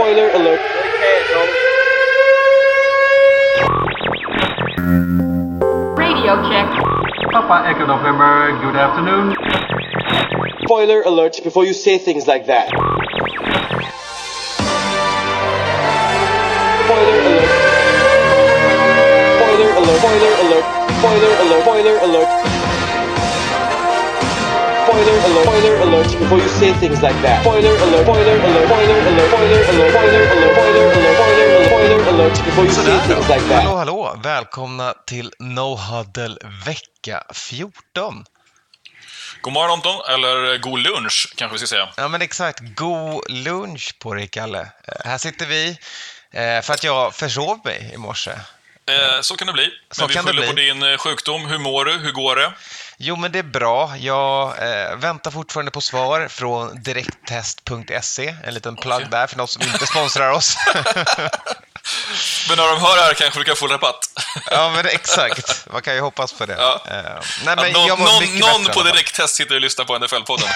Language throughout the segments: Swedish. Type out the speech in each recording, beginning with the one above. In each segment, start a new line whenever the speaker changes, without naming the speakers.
Spoiler alert.
Radio check.
Papa Echo November, good afternoon.
Spoiler alert before you say things like that. Spoiler alert. Spoiler alert. Spoiler alert. Spoiler alert. Spoiler alert. Spoiler alert, spoiler alert, before you say things like that. Spoiler alert, spoiler alert, spoiler alert, spoiler alert, spoiler alert, spoiler alert, spoiler alert, spoiler alert, before you say things like that.
Hallå, hallå! Välkomna till No Huddle vecka 14.
God morgon Anton, eller eh, god lunch kanske vi ska säga.
Ja men exakt, god lunch på dig Kalle. Eh, här sitter vi eh, för att jag försov mig i morse.
Så kan det bli.
Så
men vi skyller på din sjukdom. Hur mår du? Hur går det?
Jo, men det är bra. Jag eh, väntar fortfarande på svar från direkttest.se. En liten plugg där för någon som inte sponsrar oss.
Men när de hör det här kanske du kan få rabatt.
ja, men exakt. Man kan ju hoppas på det.
Ja.
Eh, nej, men
Att någon någon, någon på direkttest sitter och lyssnar på NFL-podden.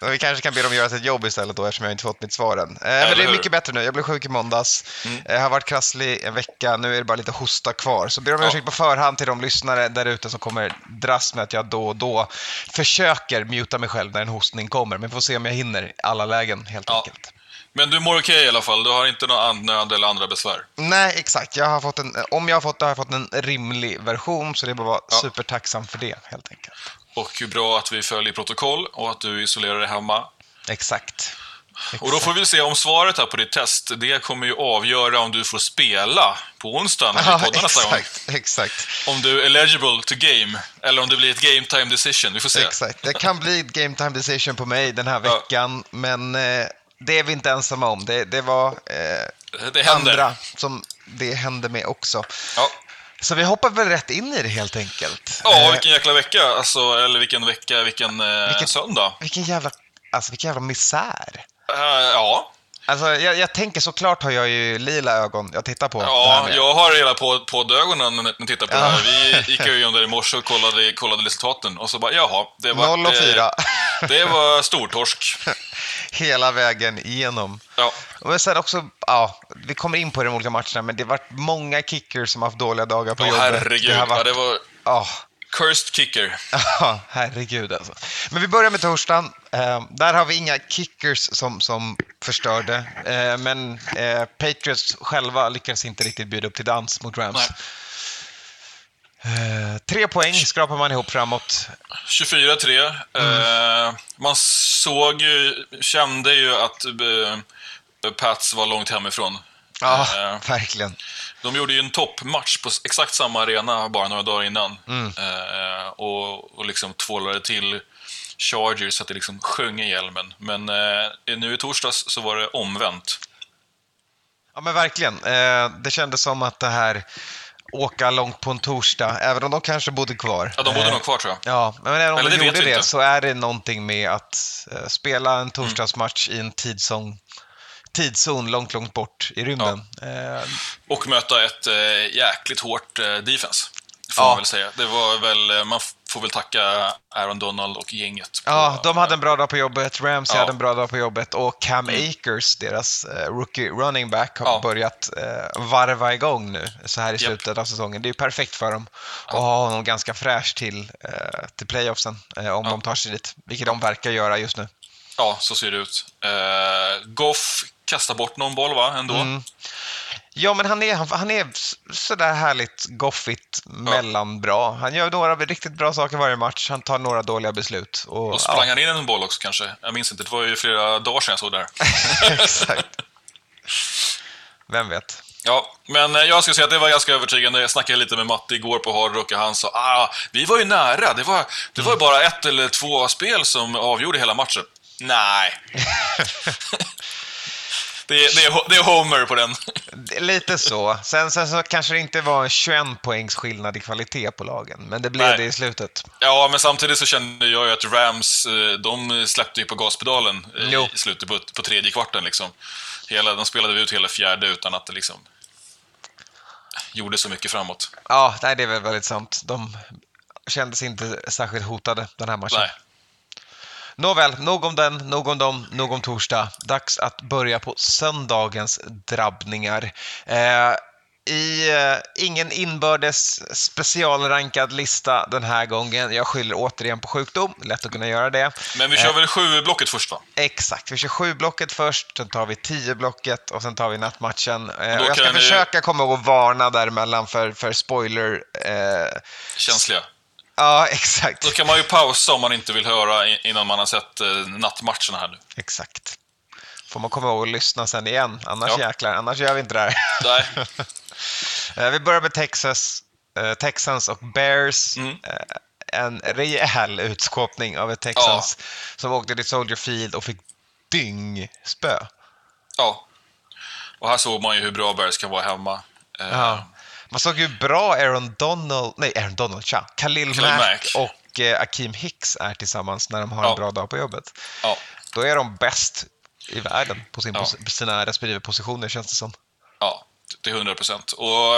Vi kanske kan be dem göra sitt jobb istället då eftersom jag inte fått mitt svar än. Eh, men det är
hur? Mm.
mycket bättre nu. Jag blev sjuk i måndags. Eh, Jag har varit krasslig en vecka. Nu är det bara lite hosta kvar. Så ber om
Ja.
ursäkt på förhand till de lyssnare där ute som kommer dras med att jag då och då försöker muta mig själv när en hostning kommer. Men vi får se om jag hinner i alla lägen helt
Ja.
enkelt.
Men du mår okej i alla fall. Du har inte någon andnöd eller andra besvär.
Nej, exakt. Jag har fått en, om jag har fått det har jag fått en rimlig version, så det är bara att vara
Ja.
supertacksam för det, helt enkelt.
Och hur bra att vi följer protokoll och att du isolerar dig hemma.
Exakt.
Och då får vi se om svaret här på ditt test, det kommer ju avgöra om du får spela på onsdag när vi
Ja,
poddar nästa gång.
exakt, exakt.
Om du är eligible to game, eller om det blir ett game time decision. Vi får se.
Exakt. Det kan bli ett game time decision på mig den här
Ja.
veckan, men eh, det är vi inte ensamma om. Det, det var eh,
Det
andra som det hände med också.
Ja.
Så vi hoppar väl rätt in i det helt enkelt.
Ja,
Eh,
vilken jäkla vecka. Alltså, eller vilken vecka, vilken, eh,
Vilken-
söndag.
vilken jävla, alltså vilken jävla misär.
Eh, ja,
Alltså, jag, jag tänker såklart har jag ju lila ögon jag tittar på det
ja jag har hela på, poddögonen när ni tittar på
Ja.
det här. Vi gick ju igenom det i morse och kollade, kollade resultaten och så bara, jaha, det var...
0 och 4.
Eh, det var stortorsk.
Hela vägen igenom.
Ja,
Men sen också, ja, vi kommer in på de olika matcherna, men det har varit många kickers som har haft dåliga dagar på
ja
jobbet.
herregud.
Det har
Ja,
varit,
det var
ja,
cursed kicker.
Ja, herregud alltså. Men vi börjar med torsdagen. Eh, där har vi inga kickers som, som förstörde. Eh, men eh, Patriots själva lyckades inte riktigt bjuda upp till dans mot Rams.
Nej.
Eh, tre poäng skrapar man ihop framåt.
24-3.
Mm.
Eh, man såg ju, kände ju att eh, Pats var långt hemifrån.
Ja,
Eh,
verkligen.
De gjorde ju en toppmatch på exakt samma arena bara några dagar innan.
Mm.
Eh, och, och liksom tvålade till Chargers så att det liksom sjöng i hjälmen. Men eh, nu i torsdags så var det omvänt.
Ja, men verkligen. Eh, det kändes som att det här åka långt på en torsdag, även om de kanske bodde kvar.
Ja, de bodde
Eh,
nog kvar tror jag.
Ja, men även om
Eller
de gjorde det
inte.
så är det någonting med att eh, spela
Mm.
en torsdagsmatch i en tidszon, tidszon långt, långt bort i rymden. Eh,
Och möta ett eh, jäkligt hårt eh, defense. Får
Ja.
man väl säga. Det var väl, eh, man får väl tacka Aaron Donald och gänget. på-
ja, de hade en bra dag på jobbet, Ramsey
Ja.
hade en bra dag på jobbet och Cam Akers, deras eh, rookie running back, har
Ja.
börjat eh, varva igång nu så här i slutet av säsongen. Det är ju perfekt för dem att ha honom ganska fräsch till, eh, till playoffsen eh, om de tar sig dit, vilket de verkar göra just nu.
Ja, så ser det ut. Eh, Goff kastar bort någon boll, va? Ändå.
Mm. Ja, men han är, han, han är sådär härligt goffigt mellanbra. Han gör några riktigt bra saker varje match. Han tar några dåliga beslut. Och,
Och sprang han in en boll också kanske? Jag minns inte, det var ju flera dagar sedan jag såg det här.
ja, exakt. Vem vet?
Ja, men eh, jag ska säga att det var ganska övertygande. Jag snackade lite med Matte igår på Hard Rock och han sa ah, vi var ju nära. Det var, det var ju bara ett eller två spel som avgjorde hela matchen. Nej. det, är, det, är, det är Homer på den.
Lite så. Sen, sen så kanske det inte var en 21 poängs skillnad i kvalitet på lagen, men det blev
Nej.
det i slutet.
Ja, men samtidigt så kände jag ju att Rams, eh, de släppte ju på gaspedalen eh,
Jo.
i slutet på, på tredje kvarten. Liksom. Hela, de spelade ut hela fjärde utan att det liksom gjorde så mycket framåt.
Ja, nej, det är väl väldigt sant. De kändes inte särskilt hotade den här matchen.
Nej.
Nåväl, nog om den, nog om dem, nog om torsdag. Dags att börja på söndagens drabbningar. Eh, i eh, ingen inbördes specialrankad lista den här gången. Jag skyller återigen på sjukdom, lätt att kunna göra det.
Men vi kör väl sju-blocket först va?
Exakt, vi kör sju blocket först, sen tar vi tio blocket och sen tar vi nattmatchen. Eh, jag ska
vi-
försöka komma ihåg att varna däremellan för, för spoiler. Eh,
Känsliga.
Ja, exakt.
Då kan man ju pausa om man inte vill höra innan man har sett eh, nattmatcherna här nu.
Exakt. Får man komma ihåg att lyssna sen igen, annars
Ja.
jäklar, annars gör vi inte det här.
Nej.
Eh, Vi börjar med Texas, eh, Texans och Bears.
Mm.
En rejäl utskåpning av ett Texans som åkte till Soldier Field och fick dyngspö.
Ja. Och här såg man ju hur bra Bears kan vara hemma.
Ja. Man såg hur bra Aaron Donald, nej Aaron Donald, tja, Khalil,
Khalil
Mack, och eh, Akeem Hicks är tillsammans när de har
Ja.
en bra dag på jobbet.
ja.
Då är de bäst i världen på, sin
Ja.
på sina respektive positioner känns det som.
Ja, till 100 procent. Och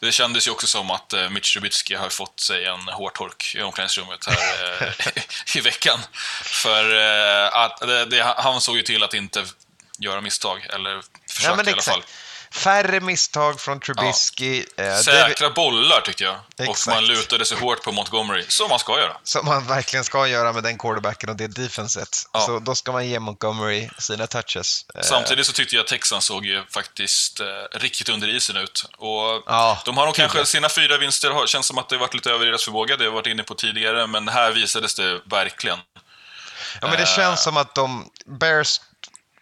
det kändes ju också som att eh, Mitch Trubisky har fått sig en hårtork i omklädningsrummet här eh, i veckan. För eh, att det, han såg ju till att inte göra misstag, eller försöka
Ja,
i alla fall.
Färre misstag från Trubisky. eh, David-
Säkra bollar tyckte jag. Och
Exakt.
man lutade sig hårt på Montgomery, som man ska göra.
Som man verkligen ska göra med den quarterbacken och det defenset.
Ja.
Så då ska man ge Montgomery sina touches. Eh,
Samtidigt så tyckte jag att Texans såg ju faktiskt eh, riktigt under isen ut. Och
Ja,
de har nog kanske, sina fyra vinster har, känns som att det har varit lite över deras förmåga, det har jag varit inne på tidigare, men här visades det verkligen.
Ja, men det
Eh.
känns som att de, Bears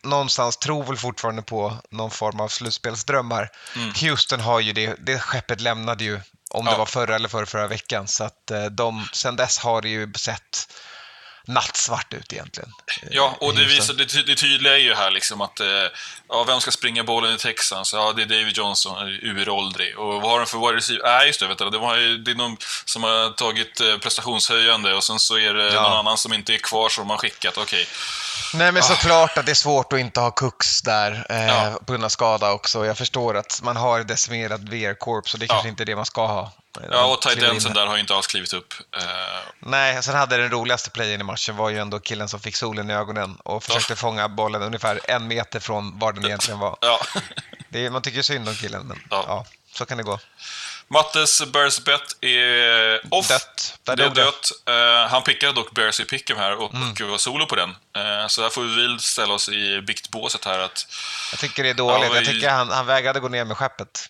någonstans tror väl fortfarande på någon form av slutspelsdrömmar. Houston har ju det, det skeppet lämnade ju, om det
Ja.
var förra eller förra, förra veckan. Så att eh, de, sen dess har det ju sett nattsvart ut egentligen. eh,
Ja, och det, visar, det, ty- det tydliga är ju här liksom att, eh, ja, vem ska springa bollen i Texans? Ja, det är David Johnson, uråldrig. Och vad har de för wide receiver? Nej, just det, vet du, det, var, ju- det är någon som har tagit eh, prestationshöjande och sen så är det
Ja.
någon annan som inte är kvar som har skickat. Okej.
Nej, men såklart att det är svårt att inte ha Cooks där eh,
Ja.
på grund av skada också. Jag förstår att man har decimerat VR-korps och det är kanske
Ja.
inte är det man ska ha.
Ja, och tight endsen
där.
har ju inte alls klivit upp. Eh,
Nej, sen hade den roligaste playen i matchen var ju ändå killen som fick solen i ögonen och försökte fånga bollen ungefär en meter från var den egentligen var.
ja.
Är, man tycker synd om killen, men ja.
Ja.
så kan det gå.
Mattes Bears bet är off.
Dött. Där
Det är dött. Eh, han pickade dock Bears i pick'em här och,
Mm.
och var solo på den. Eh, så där får vi ställa oss i biktbåset här att
Jag tycker det är dåligt.
Ja,
Jag tycker han, han vägrade gå ner med skeppet.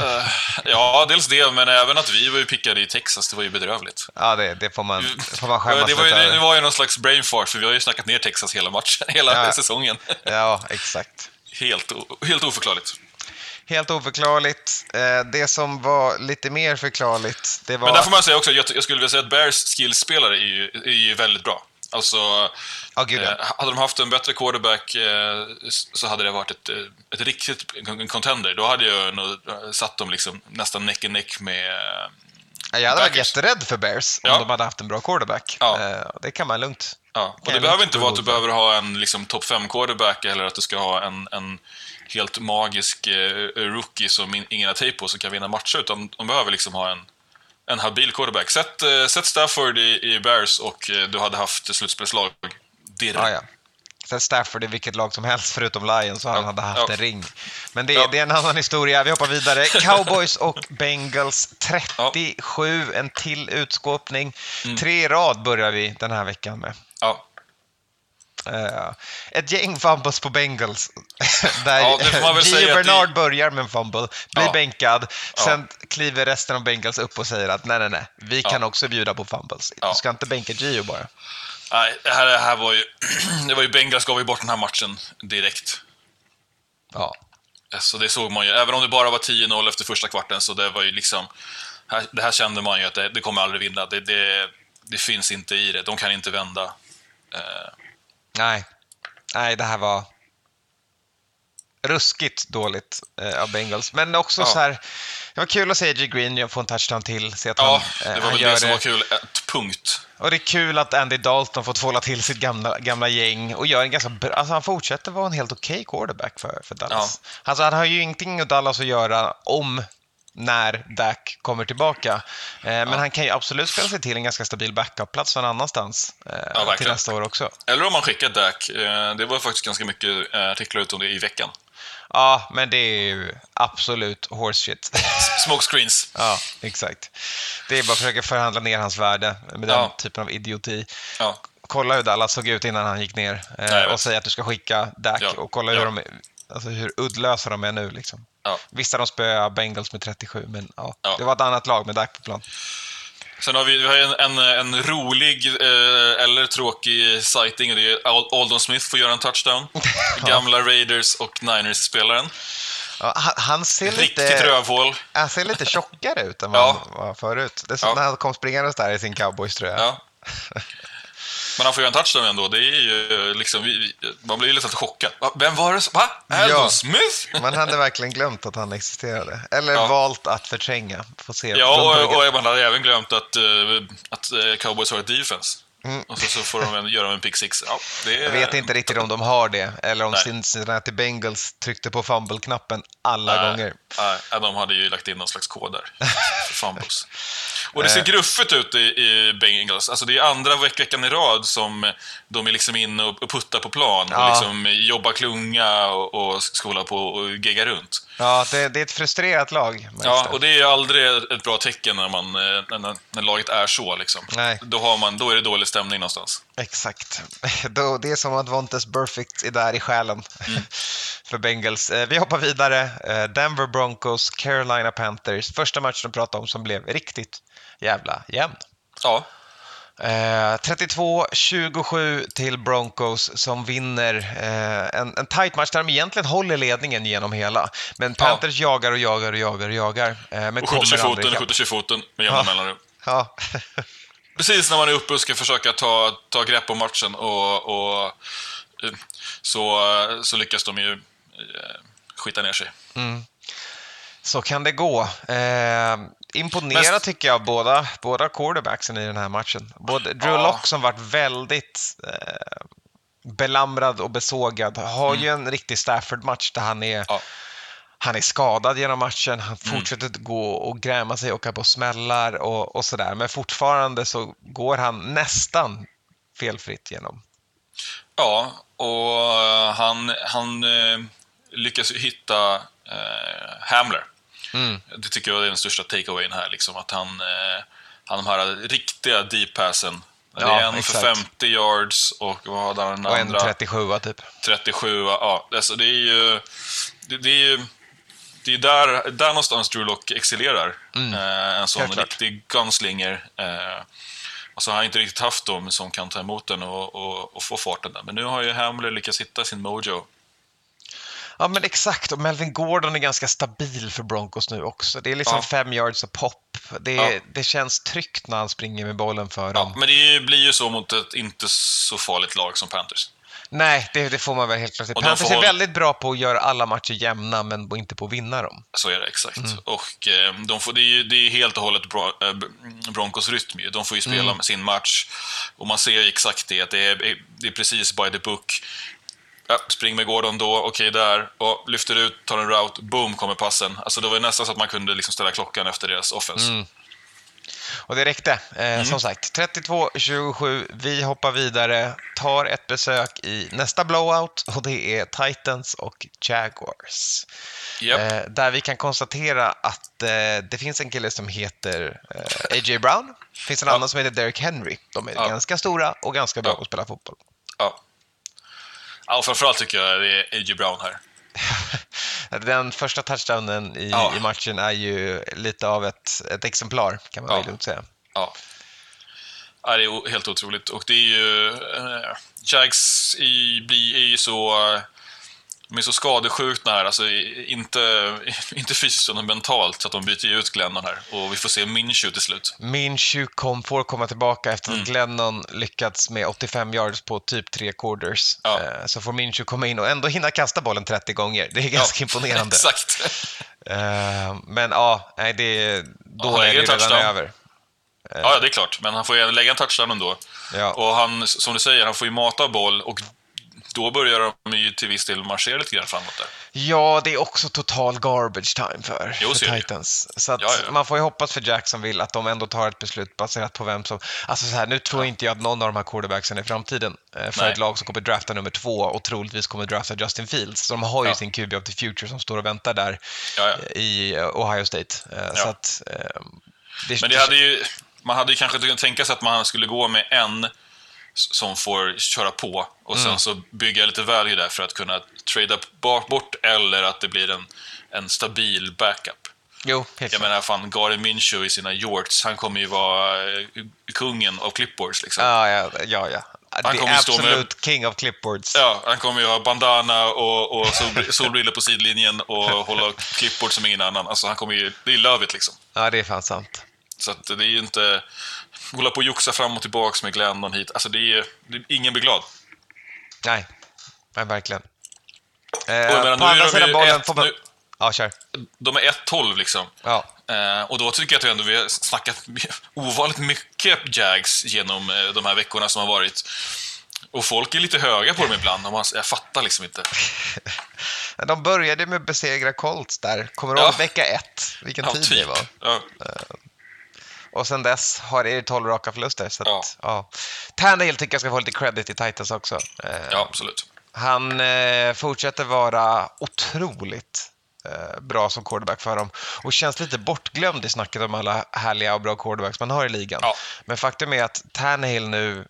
Eh, ja, dels det, men även att vi var ju pickade i Texas, det var ju bedrövligt.
Ja, det, det får man, det får man skämmas
det, var ju, det
över.
var ju någon slags brain fart, för vi har ju snackat ner Texas hela matchen, hela
Ja.
säsongen.
Ja, exakt.
Helt, helt oförklarligt.
Helt oförklarligt. Eh, Det som var lite mer förklarligt, det var...
Men där får man säga också, jag skulle vilja säga att Bears skillspelare är ju, är ju väldigt bra. Alltså,
Ja, gud ja.
eh, hade de haft en bättre quarterback eh, så hade det varit ett, eh, ett riktigt en contender. Då hade jag nog satt dem liksom nästan neck and neck med...
Ja, Jag hade varit
Packers.
jätterädd för Bears om
Ja.
de hade haft en bra quarterback.
Ja.
Det kan man lugnt.
Ja, och det
jag
behöver
inte
vara att du behöver ha en liksom, topp 5 quarterback eller att du ska ha en, en helt magisk eh, rookie som in, ingen har tejp på som kan vinna matcher, utan de behöver liksom ha en, en habil quarterback. Sätt, eh, sätt Stafford i, i Bears och eh, du hade haft slutspelslag dirr.
Ja, ja. Sen Stafford i vilket lag som helst förutom Lions så han
Ja,
hade haft
ja.
en ring. Men det,
Ja.
det är en annan historia. Vi hoppar vidare. Cowboys och Bengals 37, en till utskåpning.
Mm.
Tre rad börjar vi den här veckan med.
Ja.
Eh, ett gäng fumbles på Bengals. Där
Ja,
Gio Bernard
det-
börjar med en fumble, blir
Ja.
bänkad. Sen kliver resten av Bengals upp och säger att nej, nej, nej, vi
Ja.
kan också bjuda på fumbles.
Ja.
Du ska inte bänka Gio bara.
Nej, det här, det här var ju... det var ju Bengals gav ju bort den här matchen direkt.
Ja.
Så det såg man ju. Även om det bara var 10-0 efter första kvarten, så det var ju liksom... Här, det här kände man ju att det, det kommer aldrig vinna. Det, det, det finns inte i det. De kan inte vända. Eh,
Nej. Nej, det här var ruskigt dåligt eh, av Bengals. Men också
Ja.
så här, det var kul att se AJ Green få en touchdown till. Se att
ja,
han, eh,
det var väl
gör
det som var kul. Ett punkt.
Och det är kul att Andy Dalton fått tvåla till sitt gamla, gamla gäng och gör en ganska bra, alltså han fortsätter vara en helt okej quarterback för, för Dallas. Alltså han har ju ingenting med Dallas att göra om när Dak kommer tillbaka. Eh, men han kan ju absolut spela sig till en ganska stabil backup-plats någon annanstans eh, till
verkligen.
nästa år också.
Eller om man skickar Dak. Eh, Det var faktiskt ganska mycket artiklar ut om det i veckan.
Ja, men det är ju absolut horse shit.
Smokescreens.
ja, exakt. Det är bara att försöka förhandla ner hans värde med den
Ja.
typen av idioti.
Ja.
Kolla hur Dallas såg ut innan han gick ner
Nej,
och säga att du ska skicka Dak
Ja,
och kolla
ja.
hur, de, alltså hur uddlösa de är nu. Liksom.
Ja.
Visst har de spöat Bengals med 37, men ja,
Ja.
det var ett annat lag med Dak på plan.
Sen har vi, vi har en, en, en rolig eh, eller tråkig sighting och det är Al- Aldon Smith får göra en touchdown. Gamla Raiders och Niners-spelaren.
Ja, han, han, ser
Riktigt
lite,
rövhål.
han ser lite tjockare ut än vad
Ja.
han var förut. Det är som
Ja.
när han kom springandes där i sin cowboys-tröja.
Ja. Men han får göra en touchdown ändå. Det är ju liksom, vi, man blir ju lite chockad. Vem var det? som- Va? Aldon
Ja.
Smith?
Man hade verkligen glömt att han existerade. Eller
Ja.
valt att förtränga. Får se.
Ja, och, och man hade även glömt att, eh, att eh, Cowboys har ett defense. Och så, så får de göra en pick six. Ja, är,
Mm. Jag vet inte riktigt om de har det, eller om
Nej.
Cincinnati Bengals tryckte på fumble-knappen alla
Nej,
gånger.
Nej, de hade ju lagt in någon slags kod där. För fumbles. Och det ser
Eh.
gruffigt ut i, i Bengals. Alltså det är andra veck- veckan i rad som de är liksom inne och och puttar på plan. Och
Ja.
liksom jobbar klunga och, och skola på och gegga runt.
Ja, det, det är ett frustrerat lag.
Ja, och det är aldrig ett bra tecken när, man, eh, när, när, laget är så. Liksom.
Nej.
Då, har man, då är det dålig stämning någonstans.
Exakt. Då, det är som att Vontes Perfect är där i själen
Mm.
för Bengals. Eh, Vi hoppar vidare. Eh, Denver Broncos, Carolina Panthers. Första matchen de pratade om som blev riktigt jävla jämn.
Ja,
Eh, 32-27 till Broncos som vinner eh, en, en tight match där de egentligen håller ledningen genom hela. Men Panthers jagar och jagar och jagar och jagar. Eh, men
och skjuter
aldrig
foten, skjuter foten med jämna
Ja.
mellanrum.
Ja.
Precis när man är uppe och ska försöka ta, ta grepp om matchen och, och eh, så, så lyckas de ju eh, skita ner sig.
Så kan det gå. Eh, imponera
Mest-
tycker jag båda, båda quarterbacksen i den här matchen. Både Drew
Ja.
Lock som varit väldigt eh, belamrad och besågad har ju en riktig Stafford-match där han är,
Mm. Ja. Mm.
han är skadad genom matchen. Han fortsätter att gå och gräma sig och åka på smällar och, och sådär. Men fortfarande så går han nästan felfritt genom.
Ja, och han, han eh, lyckas ju hitta eh, Hamler.
Mm.
Det tycker jag är den största takeawayen här, liksom, att han, eh, han de här riktiga deep passen. Det
Ja,
är en
exakt.
för 50 yards och vad hade han den
Och en
andra?
37 typ.
37, ja. Alltså det är ju... Det, det är ju... Det är där, där någonstans Drew Lock excellerar. Eh, en sån
Helt klart.
riktig gunslinger. Eh, och så har han inte riktigt haft dem som kan ta emot den och, och, och få farten där. Men nu har ju Hamler lyckats hitta sin mojo.
Ja, men exakt. Och Melvin Gordon är ganska stabil för Broncos nu också. Det är liksom
Ja.
fem yards och pop. Det,
Ja.
det känns tryggt när han springer med bollen för
Ja,
dem.
men det blir ju så mot ett inte så farligt lag som Panthers.
Nej, det, det får man väl helt klart.
Och
Panthers
får
är väldigt bra på att göra alla matcher jämna, men inte på att vinna dem.
Så är det exakt.
Mm.
Och eh, de får, det, är ju, det är helt och hållet eh, Broncos rytm. De får ju spela
Mm.
sin match. Och man ser ju exakt det, att det är, det är precis by the book. Ja, spring med Gordon då, okej där. Och lyfter ut, tar en route, boom kommer passen. Alltså det var nästan så att man kunde liksom ställa klockan efter deras offense.
Mm. Och det räckte. Eh,
Mm.
Som sagt, 32-27. Vi hoppar vidare, tar ett besök i nästa blowout och det är Titans och Jaguars.
Japp.
Eh, där vi kan konstatera att eh, det finns en kille som heter eh, A.J. Brown. Det finns en
Ja.
annan som heter Derrick Henry. De är
Ja.
ganska stora och ganska bra
Ja.
på att spela fotboll.
Ja. Ja, och framförallt tycker jag det är A.J. Brown här.
Den första touchdownen i,
Ja.
i matchen är ju lite av ett, ett exemplar, kan man
Ja.
väl lugnt säga.
Ja. ja. Det är helt otroligt. Och det är ju... Eh, Jags i, blir, är ju så... Eh, de är så skadeskjutna här, alltså inte, inte fysiskt utan mentalt, så att de byter ut Glennon här. Och vi får se Minshew till slut.
Minshew kom, får komma tillbaka efter
Mm.
att Glennon lyckats med 85 yards på typ tre quarters.
Ja.
Eh, Så får Minshew komma in och ändå hinna kasta bollen 30 gånger. Det är ganska imponerande.
Exakt.
Eh, Men ja, nej, det, då är det redan
touchdown.
över.
Ja, det är klart. Men han får lägga en touchdown ändå.
Ja.
Och han, som du säger, han får ju mata boll och då börjar de ju till viss del marschera lite grann framåt där.
Ja, det är också total garbage time för,
Jo,
för. Titans. Så att
Ja, ja.
man får ju hoppas för Jacksonville att de ändå tar ett beslut baserat på vem som... Alltså så här, nu tror inte jag att någon av de här quarterbacksen i framtiden eh, för
Nej.
ett lag som kommer drafta nummer två och troligtvis kommer drafta Justin Fields. Så de har ju
Ja.
sin QB of the future som står och väntar där eh, i Ohio State. Eh, Så att... det,
Men det hade ju, man hade ju kanske kunnat tänka sig att man skulle gå med en som får köra på och sen
Mm.
så bygga lite value där för att kunna trada bort eller att det blir en, en stabil backup.
Jo, helt
Jag menar, fan, Gary Minshew i sina jorts, han kommer ju vara eh, kungen av clipboards liksom.
Ja, ja, ja. ja.
Han
Det
kommer stå med-
king of clipboards.
Ja, han kommer ju ha bandana och, och solbr- solbrillor på sidlinjen och hålla clipboard som ingen annan. Alltså han kommer ju, det är lövet liksom.
Ja, det är fan sant.
Så att det är ju inte... Hålla på och joxa fram och tillbaks med Glendon hit. Alltså det är, det, ingen blir glad.
Nej, Nej verkligen.
Menar,
Eh,
nu
på andra sidan bollen får man...
nu-
Ja, kör.
De är 1-12 liksom.
Ja.
Eh, och då tycker jag att vi ändå vi har snackat ovanligt mycket Jags genom eh, de här veckorna som har varit. Och folk är lite höga på dem ibland. Och man, jag fattar liksom inte.
De började med att besegra Colts där. Kommer du
Ja.
ihåg vecka ett? Vilken
Ja,
tid
typ.
det var.
Ja,
Och sen dess har det 12 raka förluster. Så
Ja.
att, ja. Tannehill tycker jag ska få lite credit i Titans också. Eh,
ja, absolut.
Han eh, fortsätter vara otroligt eh, bra som quarterback för dem och känns lite bortglömd i snacket om alla härliga och bra quarterbacks man har i ligan.
Ja.
Men faktum är att Tannehill nu,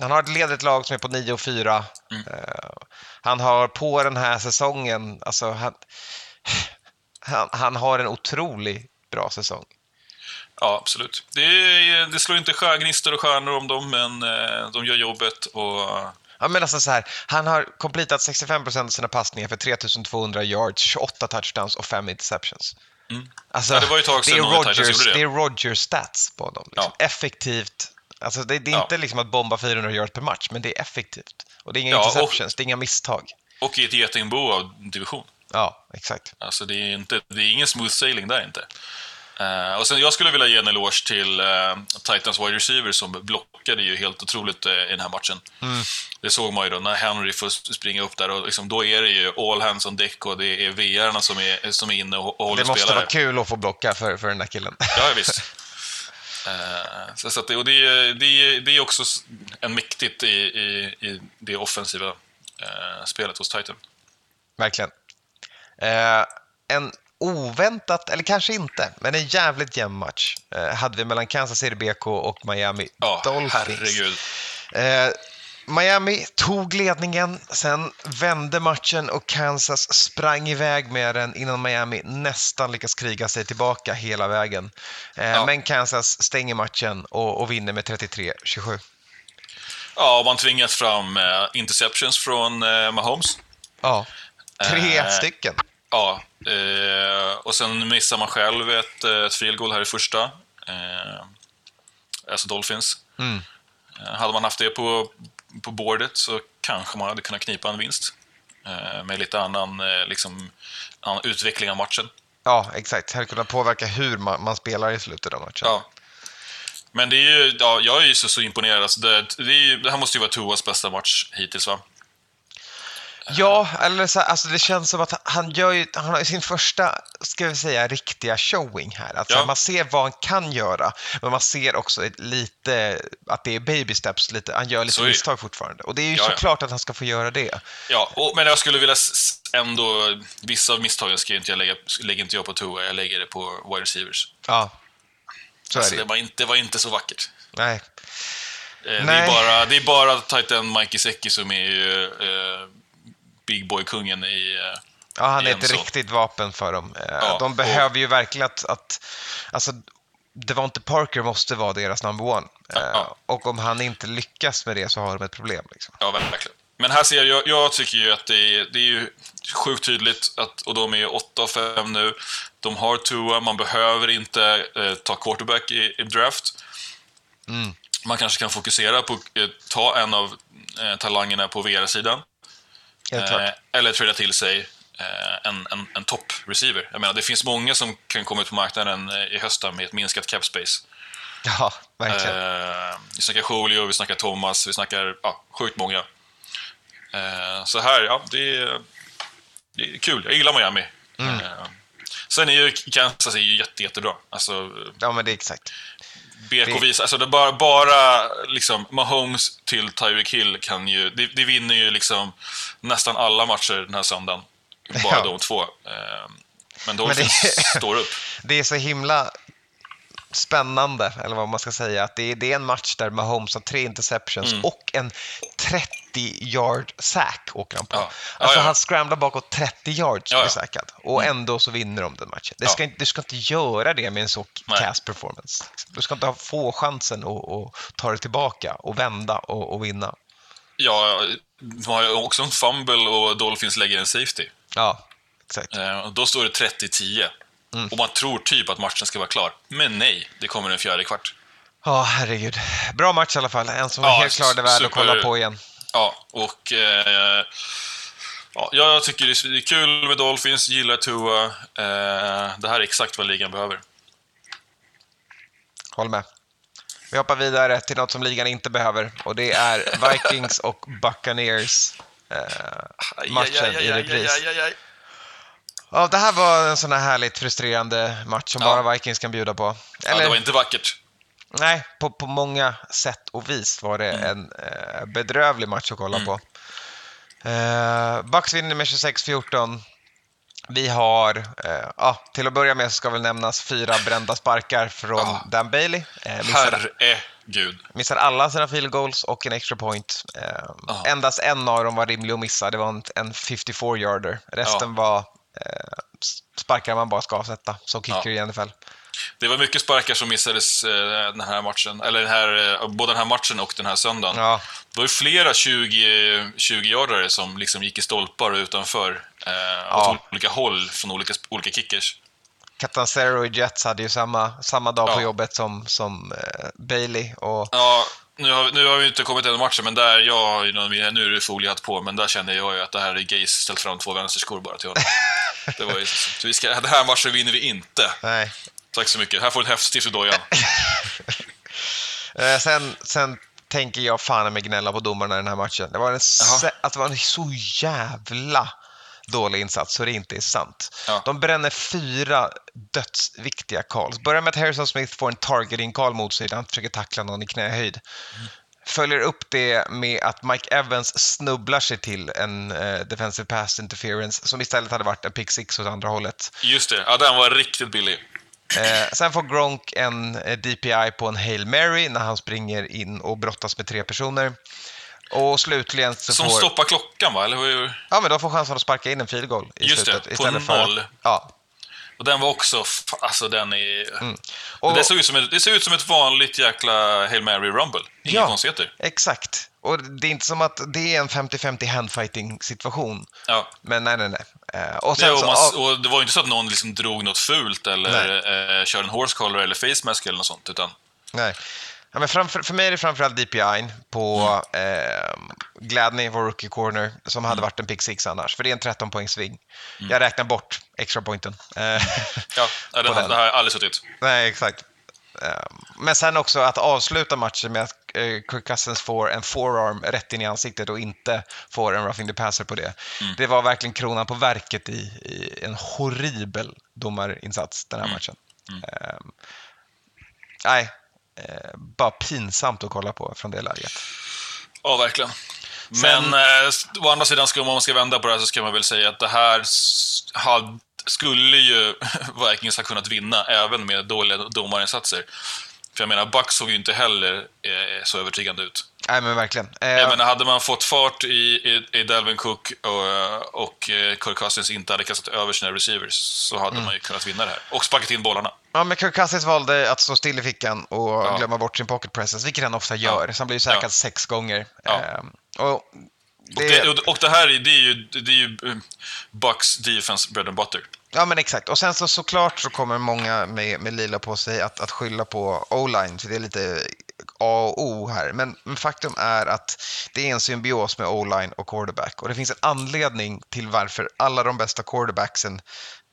han har ett ledigt lag som är på 9 och 4.
Mm.
Han har på den här säsongen, alltså han, han, han har en otroligt bra säsong.
Ja, absolut. Det, det slår inte stjärgnistor och stjärnor om dem, men eh, de gör jobbet och...
Ja, men alltså så här, han har completat 65% av sina passningar för 3200 yards, 28 touchdowns och 5 interceptions. Alltså,
Mm. Ja, det var ju ett tag sedan
Rodgers,
det.
det är Rodgers stats på dem. Liksom.
Ja.
Effektivt. Alltså, det, det är
Ja.
inte liksom att bomba 400 yards per match, men det är effektivt. Och det är inga
Ja, och-
interceptions, det är inga misstag.
Och i ett getingbo av division.
Ja, exakt.
Alltså det är, inte, det är ingen smooth sailing där inte. Eh, och sen, jag skulle vilja ge en eloge till eh, Titans wide receiver som blockade ju helt otroligt eh, i den här matchen.
Mm.
Det såg man ju då när Henry får springa upp där och liksom, då är det ju all hands on deck och det är VR som är, som är inne och, och håller
Det måste
spelare.
vara kul att få blocka för, för den där killen.
Ja, visst. Så, så att det, och det, är- det, det är också en mäktigt i, i, i det offensiva spelet hos Titan.
Verkligen. En oväntat, eller kanske inte, men en jävligt jämn match eh, hade vi mellan Kansas City BK och Miami
Ja,
Dolphins.
herregud.
Eh, Miami tog ledningen, sen vände matchen och Kansas sprang iväg med den innan Miami nästan lyckas kriga sig tillbaka hela vägen. Eh,
Ja.
Men Kansas stänger matchen och, och vinner med 33-27.
Ja, man tvingat fram eh, interceptions från eh, Mahomes.
Ja, tre
Eh,
stycken.
Ja, eh, och sen missar man själv ett, eh, ett field här i första. Eh, alltså Dolphins.
Mm.
Eh, hade man haft det på, på bordet så kanske man hade kunnat knipa en vinst. Eh, med lite annan, eh, liksom, annan utveckling av matchen.
Ja, exakt. Hade kunnat påverka hur man, man spelar i slutet av matchen.
Ja. Men det är ju, ja, jag är ju så, så imponerad. Alltså det, det, ju, det här måste ju vara Tuas bästa match hittills va?
Ja, eller så alltså det känns som att han gör ju, han har ju sin första, ska vi säga, riktiga showing här. Alltså
Ja.
Man ser vad han kan göra, men man ser också lite att det är baby steps, lite, han gör lite misstag fortfarande. Och det är ju
Ja, ja.
såklart att han ska få göra det.
Ja, och, men jag skulle vilja ändå... Vissa av misstagen ska inte jag lägga, lägger inte jag på Tua, jag lägger det på wide receivers.
Ja, så
Alltså,
är det
det, var inte, det var inte så vackert.
Nej.
Eh, Det är, bara, det är bara Titan Mike Gesicki som är ju, eh, Big Boy-kungen i... Eh,
Ja, han är ett riktigt vapen för dem. Eh,
Ja,
de
och-
behöver ju verkligen att, att alltså, Devonte Parker måste vara deras number one. Eh,
Ja.
Och om han inte lyckas med det så har de ett problem. Liksom.
ja, verkligen. Men här ser jag, jag tycker ju att det är, det är ju sjukt tydligt, att, och de är 8 och 5 nu. De har Tua, man behöver inte eh, ta quarterback i, i draft.
Mm.
Man kanske kan fokusera på att eh, ta en av eh, talangerna på VR-sidan. Eh, eller trada till sig eh, en, en, en topp-receiver. Jag menar, det finns många som kan komma ut på marknaden eh, i hösten med ett minskat cap space.
Ja, verkligen.
Eh, vi snackar Julio, vi snackar Thomas, vi snackar ja, sjukt många. Eh, så här, ja, det är, det är kul. Jag gillar Miami.
Mm.
Sen är ju Kansas är ju jätte, jättebra. Alltså,
Ja, men det är exakt.
BK visar, alltså det bara, bara liksom Mahomes till Tyreek Hill kan ju, det, det vinner ju liksom nästan alla matcher den här söndagen. Bara
Ja.
de två. Eh, Men Dolphins
det-
står upp.
Det är så himla spännande, eller vad man ska säga, att det är, det är en match där Mahomes har tre interceptions
Mm.
och en 30 yard sack åker han på.
Ja. Ja,
Alltså
ja.
han scramblar bakåt 30 yards
Ja,
och
ja.
sackad. Och ändå så vinner de den matchen. Det ska, inte, du ska inte göra det med en så cast performance. Du ska inte ha- få chansen att, ta det tillbaka och vända och, och vinna.
Ja, de har ju också en fumble och Dolphins lägger en safety.
Ja, exakt.
Eh, Då står det 30-10.
Mm.
Och man tror typ att matchen ska vara klar. Men nej, det kommer en fjärde kvart.
Ja, herregud. Bra match i alla fall. En som
Ja,
är helt klart är värd att kolla på igen.
Ja, och... Eh, ja, jag tycker det är- kul med Dolphins, gillar Tua. Eh, det här är exakt vad ligan behöver.
Håll med. Vi hoppar vidare till något som ligan inte behöver och det är Vikings och Buccaneers eh, matchen i repris. Ja, det här var en sån här härligt frustrerande match som
Ja.
bara Vikings kan bjuda på.
Ja,
Eller,
det var inte vackert.
Nej, på, på många sätt och vis var det en eh, bedrövlig match att kolla på. Eh, Bucks vinner med 26-14. Vi har, eh, ja, till att börja med så ska väl nämnas fyra brända sparkar från
Ja.
Dan Bailey. Eh,
Herregud.
missade alla sina field goals och en extra point. Eh,
Ja.
Endast en av dem var rimlig att missa, det var en, en 54-yarder. Resten var eh, sparkar man bara ska avsätta, som kicker i NFL.
Det var mycket sparkar som missades eh, den här matchen. Eller den här, eh, både den här matchen och den här söndagen.
Ja,
Det var ju flera 20 20-yardare som liksom gick i stolpar utanför. Eh,
Ja.
Åt olika håll från olika, olika kickers.
Catancero i Jets hade ju samma, samma dag på
Ja.
jobbet som, som eh, Bailey. Och,
Ja, nu har, nu har vi inte kommit till den matchen, men där jag har ju någon, nu är det foliehatt på, men där kände jag ju att det här är Gaze ställt fram två vänsterskor bara till honom. det var ju, så vi ska, den här matchen vinner vi inte.
nej.
Tack så mycket. Här får du ett häftstift i dojan.
Eh, sen, sen tänker jag fan med gnälla på domarna i den här matchen. Det var en, se- att det var en så jävla dålig insats så det inte är sant.
Ja.
De bränner fyra dödsviktiga calls. Börjar med att Harrison Smith får en targeting call mot sig där han försöker tackla någon i knähöjd. Följer upp det med att Mike Evans snubblar sig till en eh, defensive pass interference som istället hade varit en pick six åt andra hållet.
Just det, ja, den var riktigt billig.
Eh, sen får Gronk en eh, DPI på en Hail Mary när han springer in och brottas med tre personer. Och slutligen så
Som
får...
stoppar klockan, va? Eller hur?
Ja, men då får chansen att sparka in en field goal i
Just det,
slutet.
på
istället för-
noll.
Ja.
Och den var också... Alltså, den är...
Mm. Och,
Det, såg ut som ett, det ser ut som ett vanligt jäkla Hail Mary Rumble. Inga
Ja.
konstigheter.
Exakt. Och det är inte som att det är en 50-50 handfighting situation.
Ja.
Men nej, nej, nej. Eh, och sen
och,
så,
man, och det var ju inte så att någon liksom drog något fult eller eh, körde en horse collar eller face mask eller något sånt. Utan,
nej. Ja, men framför, för mig är det framförallt DPI på
Mm.
eh, Gladney, vår rookie corner, som hade varit en pick six annars. För det är en 13 poäng sving.
Mm.
Jag räknar bort extra pointen. Eh,
ja,
den.
det har jag aldrig suttit.
Nej, exakt. Eh, Men sen också att avsluta matchen med att eh, Kirk Cousins får en forearm rätt in i ansiktet och inte får en roughing the passer på det.
Mm.
Det var verkligen kronan på verket i, i en horribel domarinsats den här
Mm.
matchen. Eh, nej, eh, bara pinsamt att kolla på från det läget.
Ja, verkligen.
Sen-
Men eh, å andra sidan, ska, om man ska vända på det här så ska man väl säga att det här s- had, skulle ju Vikings ha kunnat vinna även med dåliga domarinsatser. För jag menar, Bucks såg ju inte heller eh, så övertygande ut.
Nej, men verkligen. Eh,
Jag menar, hade man fått fart i, i, i Dalvin Cook och, och eh, Kirk Cousins inte hade kastat över sina receivers så hade man ju kunnat vinna det här. Och sparkat in bollarna.
Ja, men Kirk Cousins valde att stå still i fickan och
Ja.
glömma bort sin pocket presence, vilket han ofta gör. Så han blir ju säkrad
Ja.
sex gånger.
Ja.
Eh, och
Och
det,
det, och, det här är, det är ju, det är ju eh, Bucks defense bread and butter.
Ja, men exakt. Och sen så såklart så kommer många med, med lila på sig att, att skylla på O-line, för det är lite A och O här. Men, men faktum är att det är en symbios med O-line och quarterback. Och det finns en anledning till varför alla de bästa quarterbacksen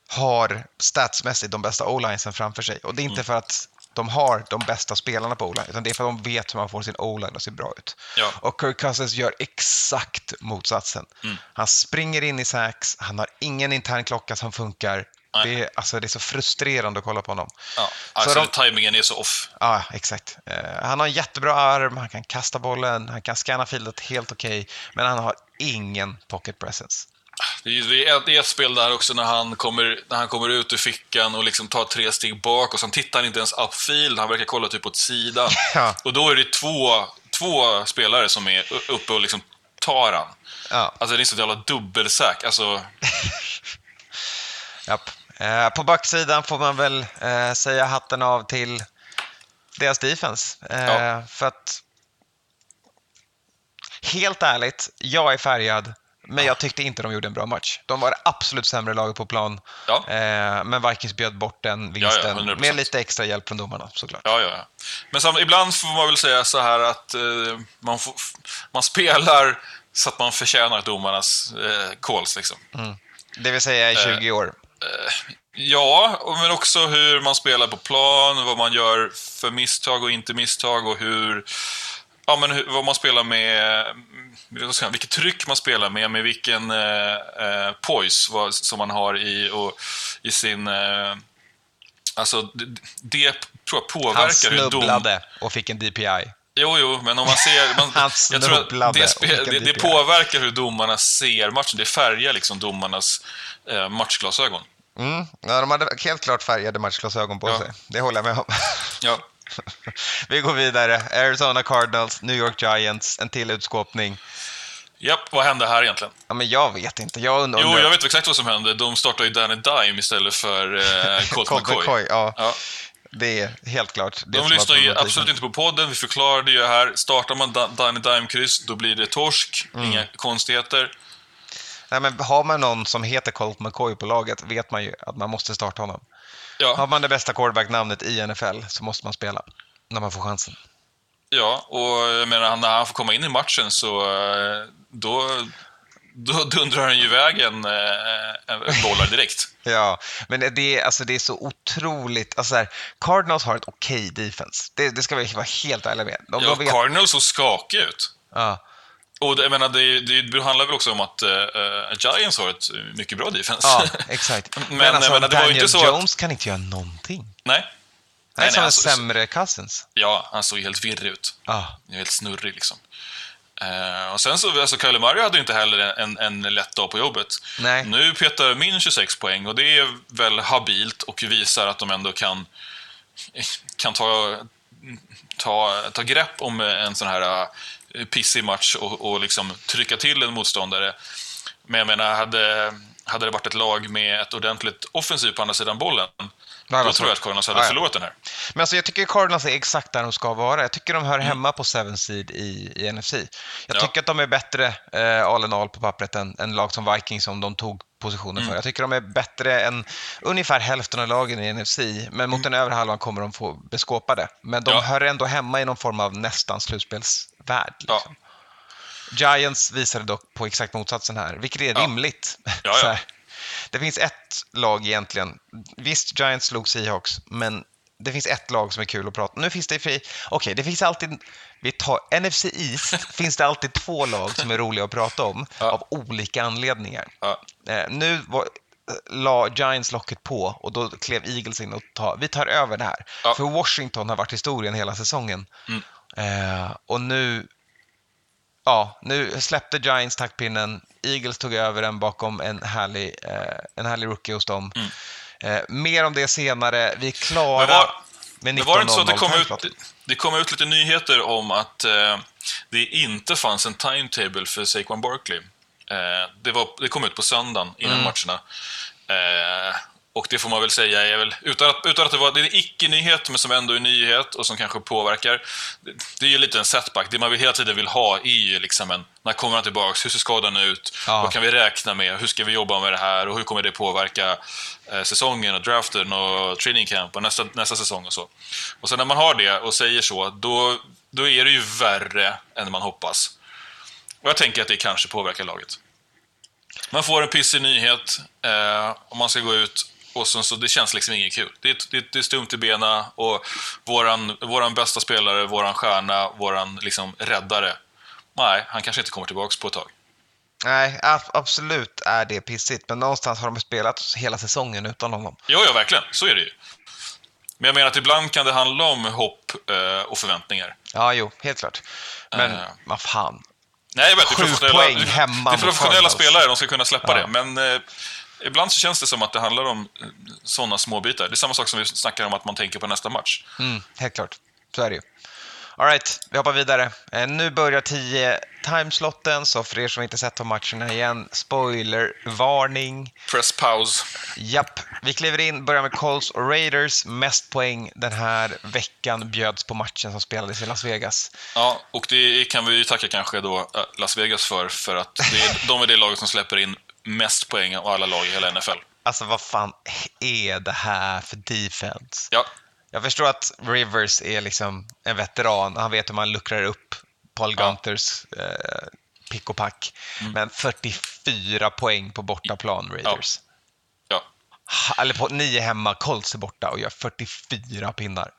har statsmässigt de bästa O-linesen framför sig. Och det är inte för att de har de bästa spelarna på o-line, utan det är för att de vet hur man får sin o-line att se bra ut.
Ja.
Och Kirk Cousins gör exakt motsatsen.
Mm.
Han springer in i sacks, han har ingen intern klocka som funkar. Det är, alltså, det är så frustrerande att kolla på honom.
Ja, alltså
de-
tajmingen är så off.
Ja, exakt. Eh, han har en jättebra arm, han kan kasta bollen, han kan scanna fieldet helt okej, men han har ingen pocket presence.
Det är, det är ett, spel där också när han, kommer, när han kommer ut ur fickan och liksom tar tre steg bak och sen tittar han inte ens upfield, han verkar kolla typ åt sidan.
Ja.
Och då är det två, två spelare som är uppe och liksom tar han.
Ja,
Alltså det är så jävla dubbelsäk. Alltså,
japp. Eh, på backsidan får man väl eh, säga hatten av till deras defense. Eh,
Ja.
För att, helt ärligt, jag är färgad, men jag tyckte inte de gjorde en bra match. De var det absolut sämre laget på plan,
Ja.
eh, men Vikings bjöd bort den
Ja, ja,
vinsten
100%.
med lite extra hjälp från domarna såklart.
ja, ja, ja. Men sam, ibland får man väl säga så här att eh, man, får, man spelar så att man förtjänar domarnas eh, calls. Liksom.
Det vill säga i 20 år.
Ja, och- men också hur man spelar på plan, vad man gör för misstag och inte misstag och hur... Ja, men hur, vad man spelar med... mm, Vilket tryck man spelar med, med vilken eh, eh, poise vad, som man har i, och, i sin... Eh, alltså, det, det tror jag
Han
påverkar hur dom...
snubblade och fick en DPI.
Jo, jo, men om man ser... Man, jag tror att
snubblade
det, spe, det, det påverkar hur domarna ser matchen. Det färgar liksom domarnas eh, matchglasögon.
Mm. Ja, de hade helt klart färgade matchglasögon på
Ja.
sig. Det håller jag med om.
Ja.
Vi går vidare. Arizona Cardinals, New York Giants, en till utskåpning.
Japp, vad hände här egentligen?
Ja, men jag vet inte. Jag undrar...
Jo, jag vet exakt vad som hände. De startade ju Danny Dime istället för eh, Colt McCoy.
McCoy, ja.
Ja.
Det är helt klart.
De lyssnar ju absolut inte på podden. Vi förklarade ju här. Startar man Da- Danny Dime-kryss, då blir det torsk.
Mm.
Inga konstigheter.
Nej, men har man någon som heter Colt McCoy på laget vet man ju att man måste starta honom. Har
Ja,
man det bästa quarterback-namnet i NFL så måste man spela när man får chansen.
ja och jag menar, när han får komma in i matchen så eh, då, då dundrar han ju iväg en, eh, en bollar direkt.
Ja, men det- alltså, det är så otroligt. Alltså, så här, Cardinals har ett okej defense. Det, det ska vi vara helt ärliga med. De,
Ja,
de vet,
Cardinals såg skakiga ut.
ja.
Och det, jag menar, det, det handlar väl också om att eh, Giants har ett mycket bra defense.
ja, exakt.
Men,
Men, alltså,
menar,
Daniel
så att-
Jones kan inte göra någonting.
Nej.
Han är
Nej,
som
nej,
en
alltså-
sämre Cousins.
Ja, han såg helt virrig ut.
Ja,
Helt snurrig liksom. Eh, och sen så, alltså Kyler Murray hade inte heller en, en lätt dag på jobbet.
Nej.
Nu petar Min 26 poäng och det är väl habilt och visar att de ändå kan, kan ta, ta, ta grepp om en sån här pissig match och, och liksom trycka till en motståndare. Men jag menar, hade, hade det varit ett lag med ett ordentligt offensiv på andra sidan bollen,
var
då tror jag att Cardinals hade
ja.
förlorat den här.
Men alltså, jag tycker Cardinals är exakt där de ska vara. Jag tycker de hör
Mm.
hemma på 7 seed i, i NFC. Jag
Ja.
tycker att de är bättre eh, all in all på pappret än, än lag som Vikings som de tog positionen
Mm.
för. Jag tycker de är bättre än ungefär hälften av lagen i NFC, men mot den övre halvan kommer de få beskåpade. Men de
Mm. Ja.
hör ändå hemma i någon form av nästan slutspelsvärld.
Ja.
Liksom. Giants visade dock på exakt motsatsen här, vilket är
Ja.
rimligt.
Ja, ja.
Det finns ett lag egentligen. Visst, Giants slog Seahawks, men det finns ett lag som är kul att prata om. Nu finns det fri... Okej, det finns alltid... Vi tar NFC East finns det alltid två lag som är roliga att prata om
Ja.
av olika anledningar.
Ja.
Eh, nu var, la Giants locket på och då klev Eagles in och ta, vi tar över det här.
Ja.
För Washington har varit historien hela säsongen.
Mm.
Eh, och nu, ja, nu släppte Giants taktpinnen. Eagles tog över den bakom en härlig, eh, en härlig rookie hos dem. Eh, mer om det senare. Vi är klara
Mm. Men var-
med
Det var inte så
19.00
att det kom, ut, det kom ut lite nyheter om att eh, det inte fanns en timetable för Saquon Barkley. Eh, det, var, det kom ut på söndagen innan matcherna. Och det får man väl säga är väl, utan att, utan att det var det är en icke-nyhet, men som ändå är nyhet och som kanske påverkar. Det, det är ju lite en setback. Det man vill, hela tiden vill ha är ju liksom en, när kommer han tillbaks? Hur ser skadan ut?
Ja.
Vad kan vi räkna med? Hur ska vi jobba med det här? Och hur kommer det påverka eh, säsongen och draften och training camp och nästa, nästa säsong och så. Och sen när man har det och säger så, då, då är det ju värre än man hoppas. Och jag tänker att det kanske påverkar laget. Man får en pissig nyhet eh, om man ska gå ut och sen så det känns liksom inget kul. Det är, det, det är stumt i benen och våran, våran bästa spelare, våran stjärna, våran liksom räddare. Nej, han kanske inte kommer tillbaka på ett tag.
Nej, absolut är det pissigt, men någonstans har de spelat hela säsongen utan honom.
Jo, ja, verkligen. Så är det ju. Men jag menar att ibland kan det handla om hopp eh, och förväntningar.
Ja, jo, helt klart. Men
Eh.
vad fan.
Nej, jag vet, det är
Sju
professionella,
poäng hemma
det är professionella spelare, de ska kunna släppa
Ja.
det. Men eh, ibland så känns det som att det handlar om eh, sådana småbitar. Det är samma sak som vi snackar om att man tänker på nästa match.
Mm, helt klart. Så är det ju. All right, vi hoppar vidare. Eh, nu börjar 10 timeslotten, så för er som inte sett de matcherna igen, spoiler-varning.
Press pause.
Japp, vi kliver in, börjar med Colts och Raiders. Mest poäng den här veckan bjöds på matchen som spelades i Las Vegas.
Ja, och det kan vi ju tacka kanske då eh, Las Vegas för, för att det är, de är det laget som släpper in mest poäng av alla lag i hela NFL.
Alltså vad fan är det här för defense?
Ja,
Jag förstår att Rivers är liksom en veteran. Han vet hur man luckrar upp Paul
Ja.
Gunters eh, pick och pack. Men 44 poäng på bortaplan, Raiders.
ja,
Ha, eller på nio hemma, Colts är borta och gör 44 pinnar.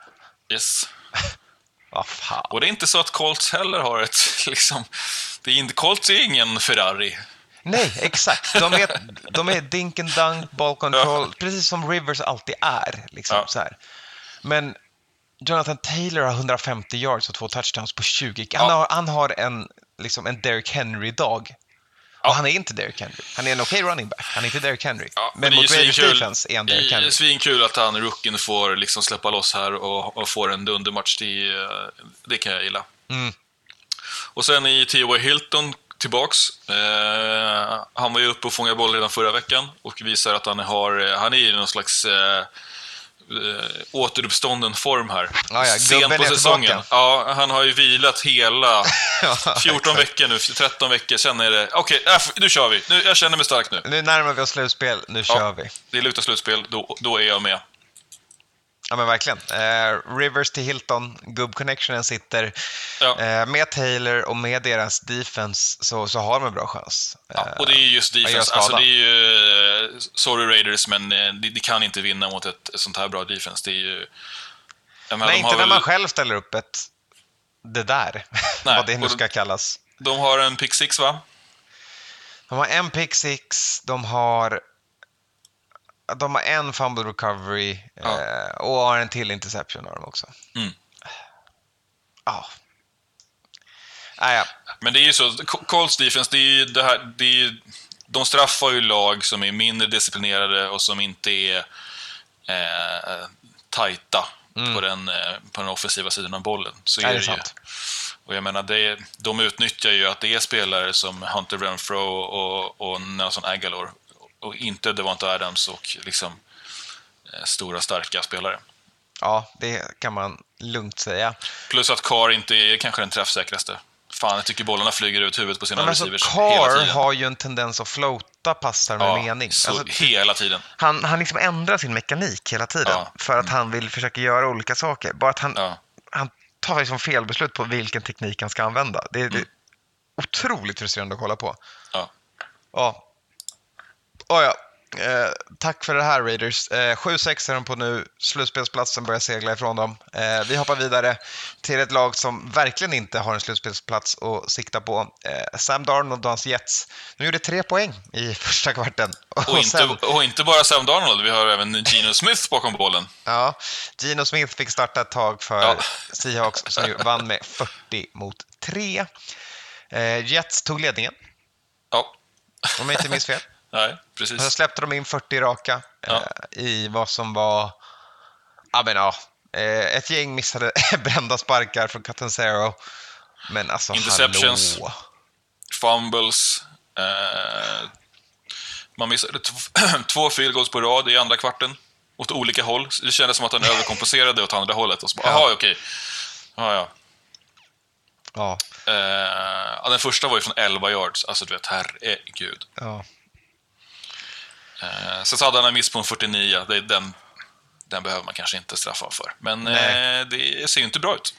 yes.
Vad fan.
Och det är inte så att Colts heller har ett, liksom, det är inte, Colts är ingen Ferrari.
Nej, exakt. De är, de är dink and dunk, ball control, precis som Rivers alltid är. Liksom, så här. Men Jonathan Taylor har 150 yards och två touchdowns på 20. Han har, han har en, liksom en Derrick Henry-dag. Och han är inte Derrick Henry. Han är en okej running back. Han är inte Derrick Henry.
Ja,
men
det är
mot Raiders defense är han
det
Derrick Henry.
är svinkul att han, rookien, får liksom släppa loss här och, och får en dundermatch. Det, eh, det kan jag gilla.
Mm.
Och sen i T.Y. Hilton tillbaks. Eh, han var ju uppe och fångade boll redan förra veckan och visar att han, har, han är i någon slags eh, eh, återuppstånden form här.
Ja, ja, gubben
på säsongen. Ja, han har ju vilat hela
Ja,
14
exakt.
veckor nu, 13 veckor. Sen är det, okej, äh, nu kör vi. Nu, jag känner mig stark nu.
Nu närmar vi oss slutspel. Nu
Ja.
kör vi.
Det lutar slutspel, då, då är jag med.
Ja, men verkligen. Eh, Rivers till Hilton, gubb-connectionen sitter.
Ja.
Eh, med Taylor och med deras defense så, så har de en bra chans.
Ja,
Eh,
och det är just
gör
defense. Alltså det är ju, eh, sorry Raiders, men eh, de, de kan inte vinna mot ett sånt här bra defense. Det är ju... Menar,
Nej, inte när
väl-
man själv ställer upp ett det där,
Nej,
vad det nu ska kallas.
De har en pick six, va?
De har en pick six, de har, de har en fumble recovery
Ja.
eh, och har en till interception har de också.
Mm.
Ja. Ah, ja.
Men det är ju så, Co- Colts defense, det är ju det här, det är de straffar ju lag som är mindre disciplinerade och som inte är eh, tajta på, den, eh, på den offensiva sidan av bollen. Så
Ja,
är
det
det,
är
ju. Och jag menar, det, de utnyttjar ju att det är spelare som Hunter Renfro och, och Nelson Aguilar och inte Devonta Adams och liksom eh, stora starka spelare.
ja, det kan man lugnt säga.
Plus att Carr inte är kanske den träffsäkraste. Fan, jag tycker bollarna flyger ut huvudet på sina
Men alltså,
receivers hela
Carr
tiden.
har ju en tendens att floata passar med
ja,
mening.
Så
Alltså,
hela tiden.
han, han liksom ändrar sin mekanik hela tiden
Ja.
för att han vill försöka göra olika saker. Bara att han,
Ja.
han tar liksom felbeslut på vilken teknik han ska använda. Det, är- är otroligt frustrerande att kolla på.
Ja.
Ja. Oh, ja. Eh, tack för det här Raiders. Eh, 7-6 är de på nu. Slutspelsplatsen börjar segla ifrån dem. Eh, vi hoppar vidare till ett lag som verkligen inte har en slutspelsplats att sikta på. Eh, Sam Darnold och hans Jets. De gjorde tre poäng i första kvarten.
Och, inte,
sen-
och inte bara Sam Darnold, vi har även Geno Smith bakom bollen.
Ja, Gino Smith fick starta ett tag för
Ja.
Seahawks som vann med 40 mot 3. Eh, Jets tog ledningen,
Ja,
om jag inte minns fel.
nej,
Sen
precis.
släppte de in 40 raka eh,
Ja.
i vad som var, ja men ja, eh, ett gäng missade brända sparkar från Catanzaro. Men alltså
Interceptions.
hallå.
Fumbles. Eh, man missade två field goals på rad i andra kvarten. Åt olika håll. Det kändes som att han överkompenserade åt andra hållet. Och så bara,
Ja.
Jaha, okej. Ja, ja.
Ja,
Eh, den första var ju från 11 yards. Alltså, du vet, herregud.
ja.
Eh, sen så hade han en miss på en 49. Det, den, den behöver man kanske inte straffa för. Men eh, det ser ju inte bra ut.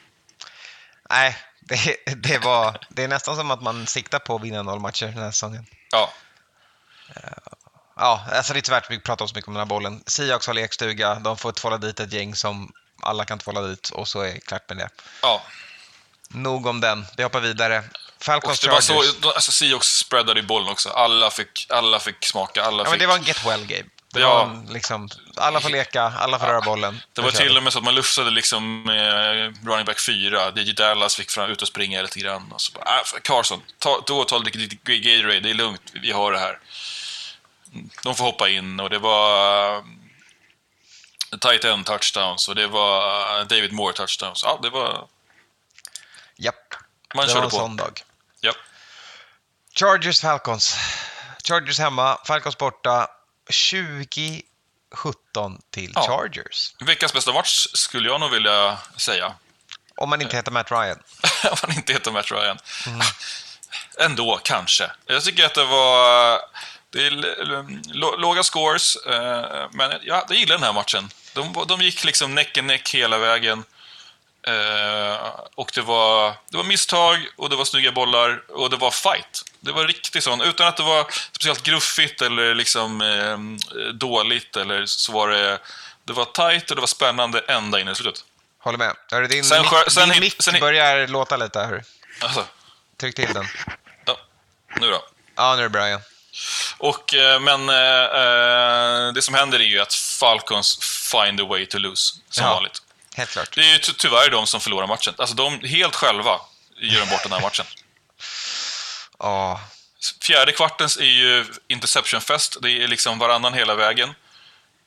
Nej, det, det, var, det är nästan som att man siktar på att vinna noll matcher den här säsongen.
Ja,
ja, alltså det är inte värt att prata så mycket om den här bollen. Seahawks har lekstuga, de får tvåla dit ett gäng som alla kan tvåla dit och så är det klart med det.
Ja,
Nog om den, vi hoppar vidare. Falcons
det var så, alltså Seahawks spreadade i bollen också. Alla fick, alla fick smaka, alla
Ja,
fick...
men det var en get well game. Det
Ja.
var en, liksom, alla får leka, alla får röra bollen.
Det var till och med så att man lufsade liksom eh, running back 4. DJ Dallas fick fram ut och springa lite grann. Och så bara, äh, Carson, ta, då ta lite Gatorade, det är lugnt, vi har det här. De får hoppa in och det var uh, tight end touchdowns och det var eh, David Moore touchdowns. Ja, det var...
Japp,
Man
det var
körde
en
på.
sån dag.
Ja.
Chargers Falcons. Chargers hemma, Falcons borta. 20-17 till
Ja.
Chargers.
Veckans bästa match skulle jag nog vilja säga.
Om man inte heter Matt Ryan.
Om han inte heter Matt Ryan. Ändå, kanske. Jag tycker att det var... Det är låga scores, eh, men ja, jag gillar den här matchen. De, de gick liksom neck and neck hela vägen. Eh, och det var, det var misstag, och det var snygga bollar, och det var fight. Det var riktigt sån, utan att det var speciellt gruffigt eller liksom eh, dåligt, eller så var det... Det var tight och det var spännande ända in i slutet.
Håller med. Hörru, din
Sen
mick,
sen
din mick
sen
börjar låta lite. Hörru.
Alltså,
Tryck till den.
ja, nu då.
Ja, nu är det bra igen.
Och, eh, men eh, eh, det som händer är ju att Falcons find a way to lose, som
Ja.
vanligt.
Helt klart.
Det är ju ty- tyvärr de som förlorar matchen. Alltså de, helt själva gör de bort den här matchen.
Ja,
Fjärde kvartens är ju interception-fest. Det är liksom varannan hela vägen.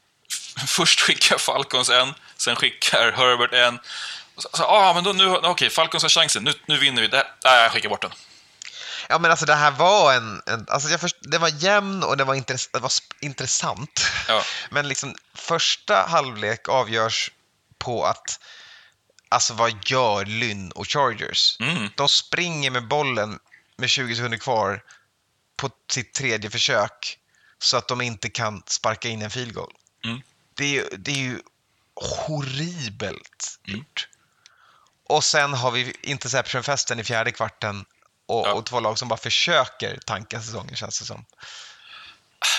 Först skickar Falcons en, sen skickar Herbert en. Så, ah, men då, nu, okej, Falcons har chansen. Nu, nu vinner vi. Det här, nej, jag skickar bort den.
Ja men alltså det här var en, en alltså jag först, det var jämn och det var, intress, det var intressant.
Ja.
Men liksom första halvlek avgörs på att, alltså vad gör Lynn och Chargers?
Mm.
De springer med bollen med 20 sekunder kvar på sitt tredje försök så att de inte kan sparka in en field goal.
Mm.
Det, är, det är ju horribelt
Mm.
gjort. Och sen har vi interception-festen i fjärde kvarten och,
Ja.
och två lag som bara försöker tanka säsongen känns det som.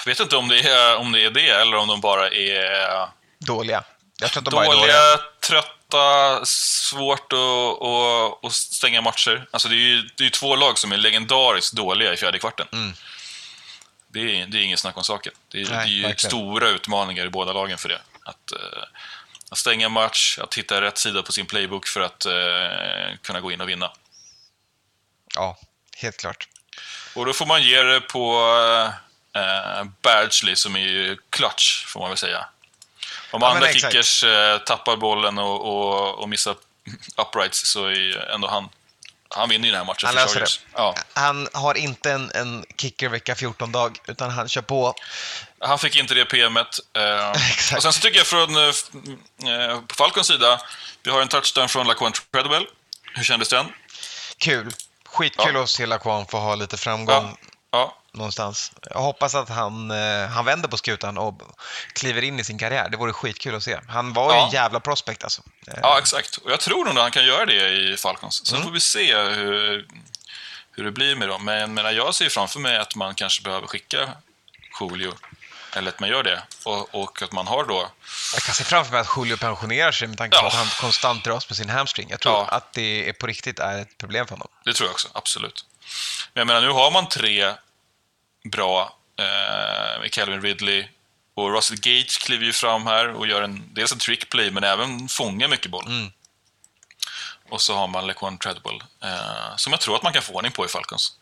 Vet inte om det, är, om det är det eller om de bara är
Dåliga.
Dåliga, trötta, svårt att, att, att stänga matcher. Alltså det är ju det är två lag som är legendariskt dåliga i fjärde kvarten.
Mm.
Det, är, det är ingen snack om saken. Det är,
Nej,
det är ju
verkligen.
stora utmaningar i båda lagen för det. Att, eh, att stänga match, att hitta rätt sida på sin playbook för att eh, kunna gå in och vinna.
Ja, helt klart.
Och då får man ge det på eh, Badgley som är ju clutch, får man väl säga. Om
Ja,
andra
exakt.
kickers eh, tappar bollen och, och, och missar uprights så är ändå han... Han vinner ju den här matchen
Han
för Chargers.
det.
Ja.
Han har inte en, en kicker vecka 14-dag, utan han kör på.
Han fick inte det PMet. Eh, och sen så tycker jag från eh, eh, på Falcons sida, vi har en touchdown från Laquan Treadwell. Hur kändes den?
Kul. Skitkul att se Laquan få ha lite framgång
Ja. Ja,
någonstans. Jag hoppas att han, eh, han vänder på skutan och kliver in i sin karriär. Det vore skitkul att se. Han var ju
Ja.
en jävla prospect alltså. Eh,
ja, exakt. Och jag tror nog att han kan göra det i Falcons.
Mm.
Sen får vi se hur, hur det blir med dem. Men, men jag ser framför mig att man kanske behöver skicka Julio. Eller att man gör det. Och, och att man har då...
Jag kan se framför mig att Julio pensionerar sig med tanke på
Ja.
att han konstant dras med sin hamstring. Jag tror
Ja.
att det är på riktigt är ett problem för honom.
Det tror jag också, absolut. Men jag menar, nu har man tre bra eh, med Calvin Ridley och Russell Gage kliver ju fram här och gör en, dels en trickplay men även fångar mycket boll.
Mm.
Och så har man Lequan Treadwell eh, som jag tror att man kan få ordning på i Falcons.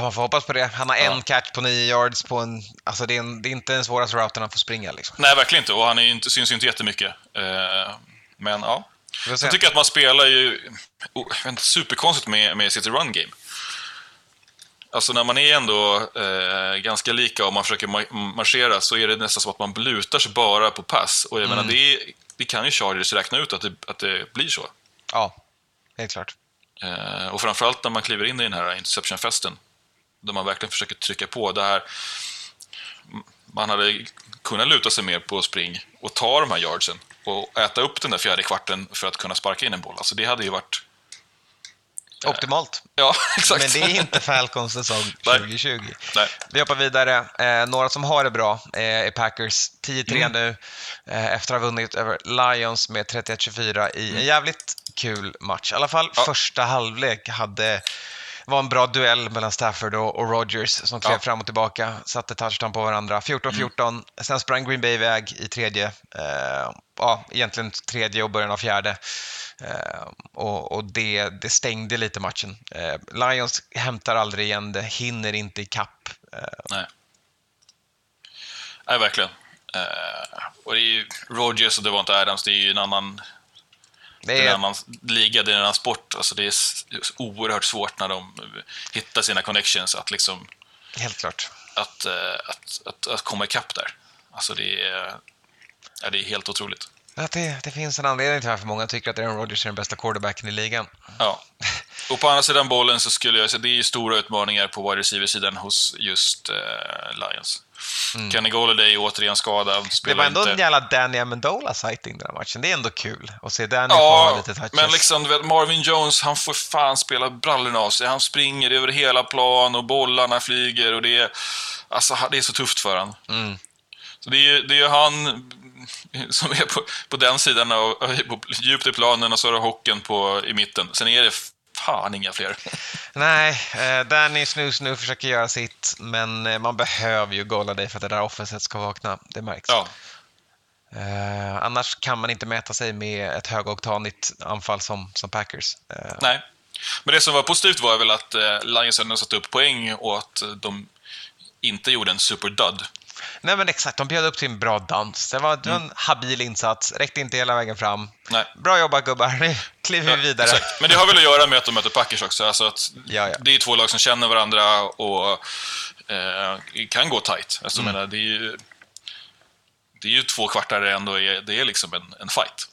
Man får hoppas på det. Han har
Ja.
en catch på nio yards på en... Alltså det är, en, det är inte den svåraste routen han får springa liksom.
Nej, verkligen inte. Och han är inte, syns ju inte jättemycket. Eh, men ja. Jag tycker att man spelar ju oh, inte, superkonstigt med, med sitt run game. Alltså när man är ändå eh, ganska lika och man försöker ma- marschera så är det nästan som att man lutar sig bara på pass. Och jag menar, det, är- det kan ju Chargers räkna ut att det, att det blir så.
Ja, helt klart.
Eh, och framförallt när man kliver in i den här interception-festen. Där man verkligen försöker trycka på. Det här, man hade kunnat luta sig mer på spring och ta de här yardsen och äta upp den där fjärde kvarten för att kunna sparka in en boll. Alltså det hade ju varit
Optimalt.
Ja, exakt.
Men det är inte Falcons säsong
Nej.
2020.
Nej.
Vi hoppar vidare. Eh, några som har det bra eh, är Packers. 10-3
Mm.
nu eh, efter att ha vunnit över Lions med 31-24 i en jävligt kul match. I alla fall
Mm. Ja.
första halvlek hade var en bra duell mellan Stafford och, och Rodgers som klev
Ja.
fram och tillbaka, satte touchdown på varandra. 14-14,
Mm.
sen sprang Green Bay iväg i tredje, eh, ja, egentligen tredje och början av fjärde. Eh, och och det, det stängde lite matchen. Eh, Lions hämtar aldrig igen det, hinner inte i kapp. Eh,
Nej. Nej, verkligen. Och det är ju Rogers och Devonta Adams, det är ju en annan,
det
är en annan liga, det är en annan sport. Alltså det är oerhört svårt när de hittar sina connections att, liksom,
helt klart.
att, eh, att, att, att komma ikapp där. Alltså det är, ja, det är helt otroligt.
Att det, det finns en anledning till varför många tycker att Aaron Rodgers är den bästa quarterbacken i ligan.
Ja. Och på andra sidan bollen så skulle jag säga det är ju stora utmaningar på wide receiver-sidan hos just eh, Lions. Kenny Golladay är återigen skadad.
Mm. Det var ändå
inte.
en jävla Danny Amendola sighting den här matchen. Det är ändå kul att se Danny få
Ja,
lite touches.
men liksom, vet, Marvin Jones, han får fan spela brallorna av sig. Han springer över hela plan och bollarna flyger och det är, alltså, det är så tufft för han.
Mm.
Så det är, det är han som är på, på den sidan, av, på djupt i planen och så har du hockeyn på, i mitten. Sen är det fan inga fler.
Nej, eh, Danny Snus nu försöker göra sitt, men eh, man behöver ju Golladay för att det där offenset ska vakna. Det märks.
Ja,
Eh, annars kan man inte mäta sig med ett högoktanigt anfall som, som Packers. Eh,
nej. Men det som var positivt var väl att eh, Lions ändå satte upp poäng och att de inte gjorde en superdud.
Nej men exakt, de bjöd upp till en bra dans. Det var, det var en habil insats, räckte inte hela vägen fram.
Nej.
Bra jobbat gubbar, nu kliver vi vidare.
Exakt. Men det har väl att göra med att de möter Packers också. Alltså att
Ja, ja.
Det är två lag som känner varandra och eh, kan gå tight. Alltså,
Mm.
menar, det, är ju, det är ju två kvartar ändå det är liksom en, en fight.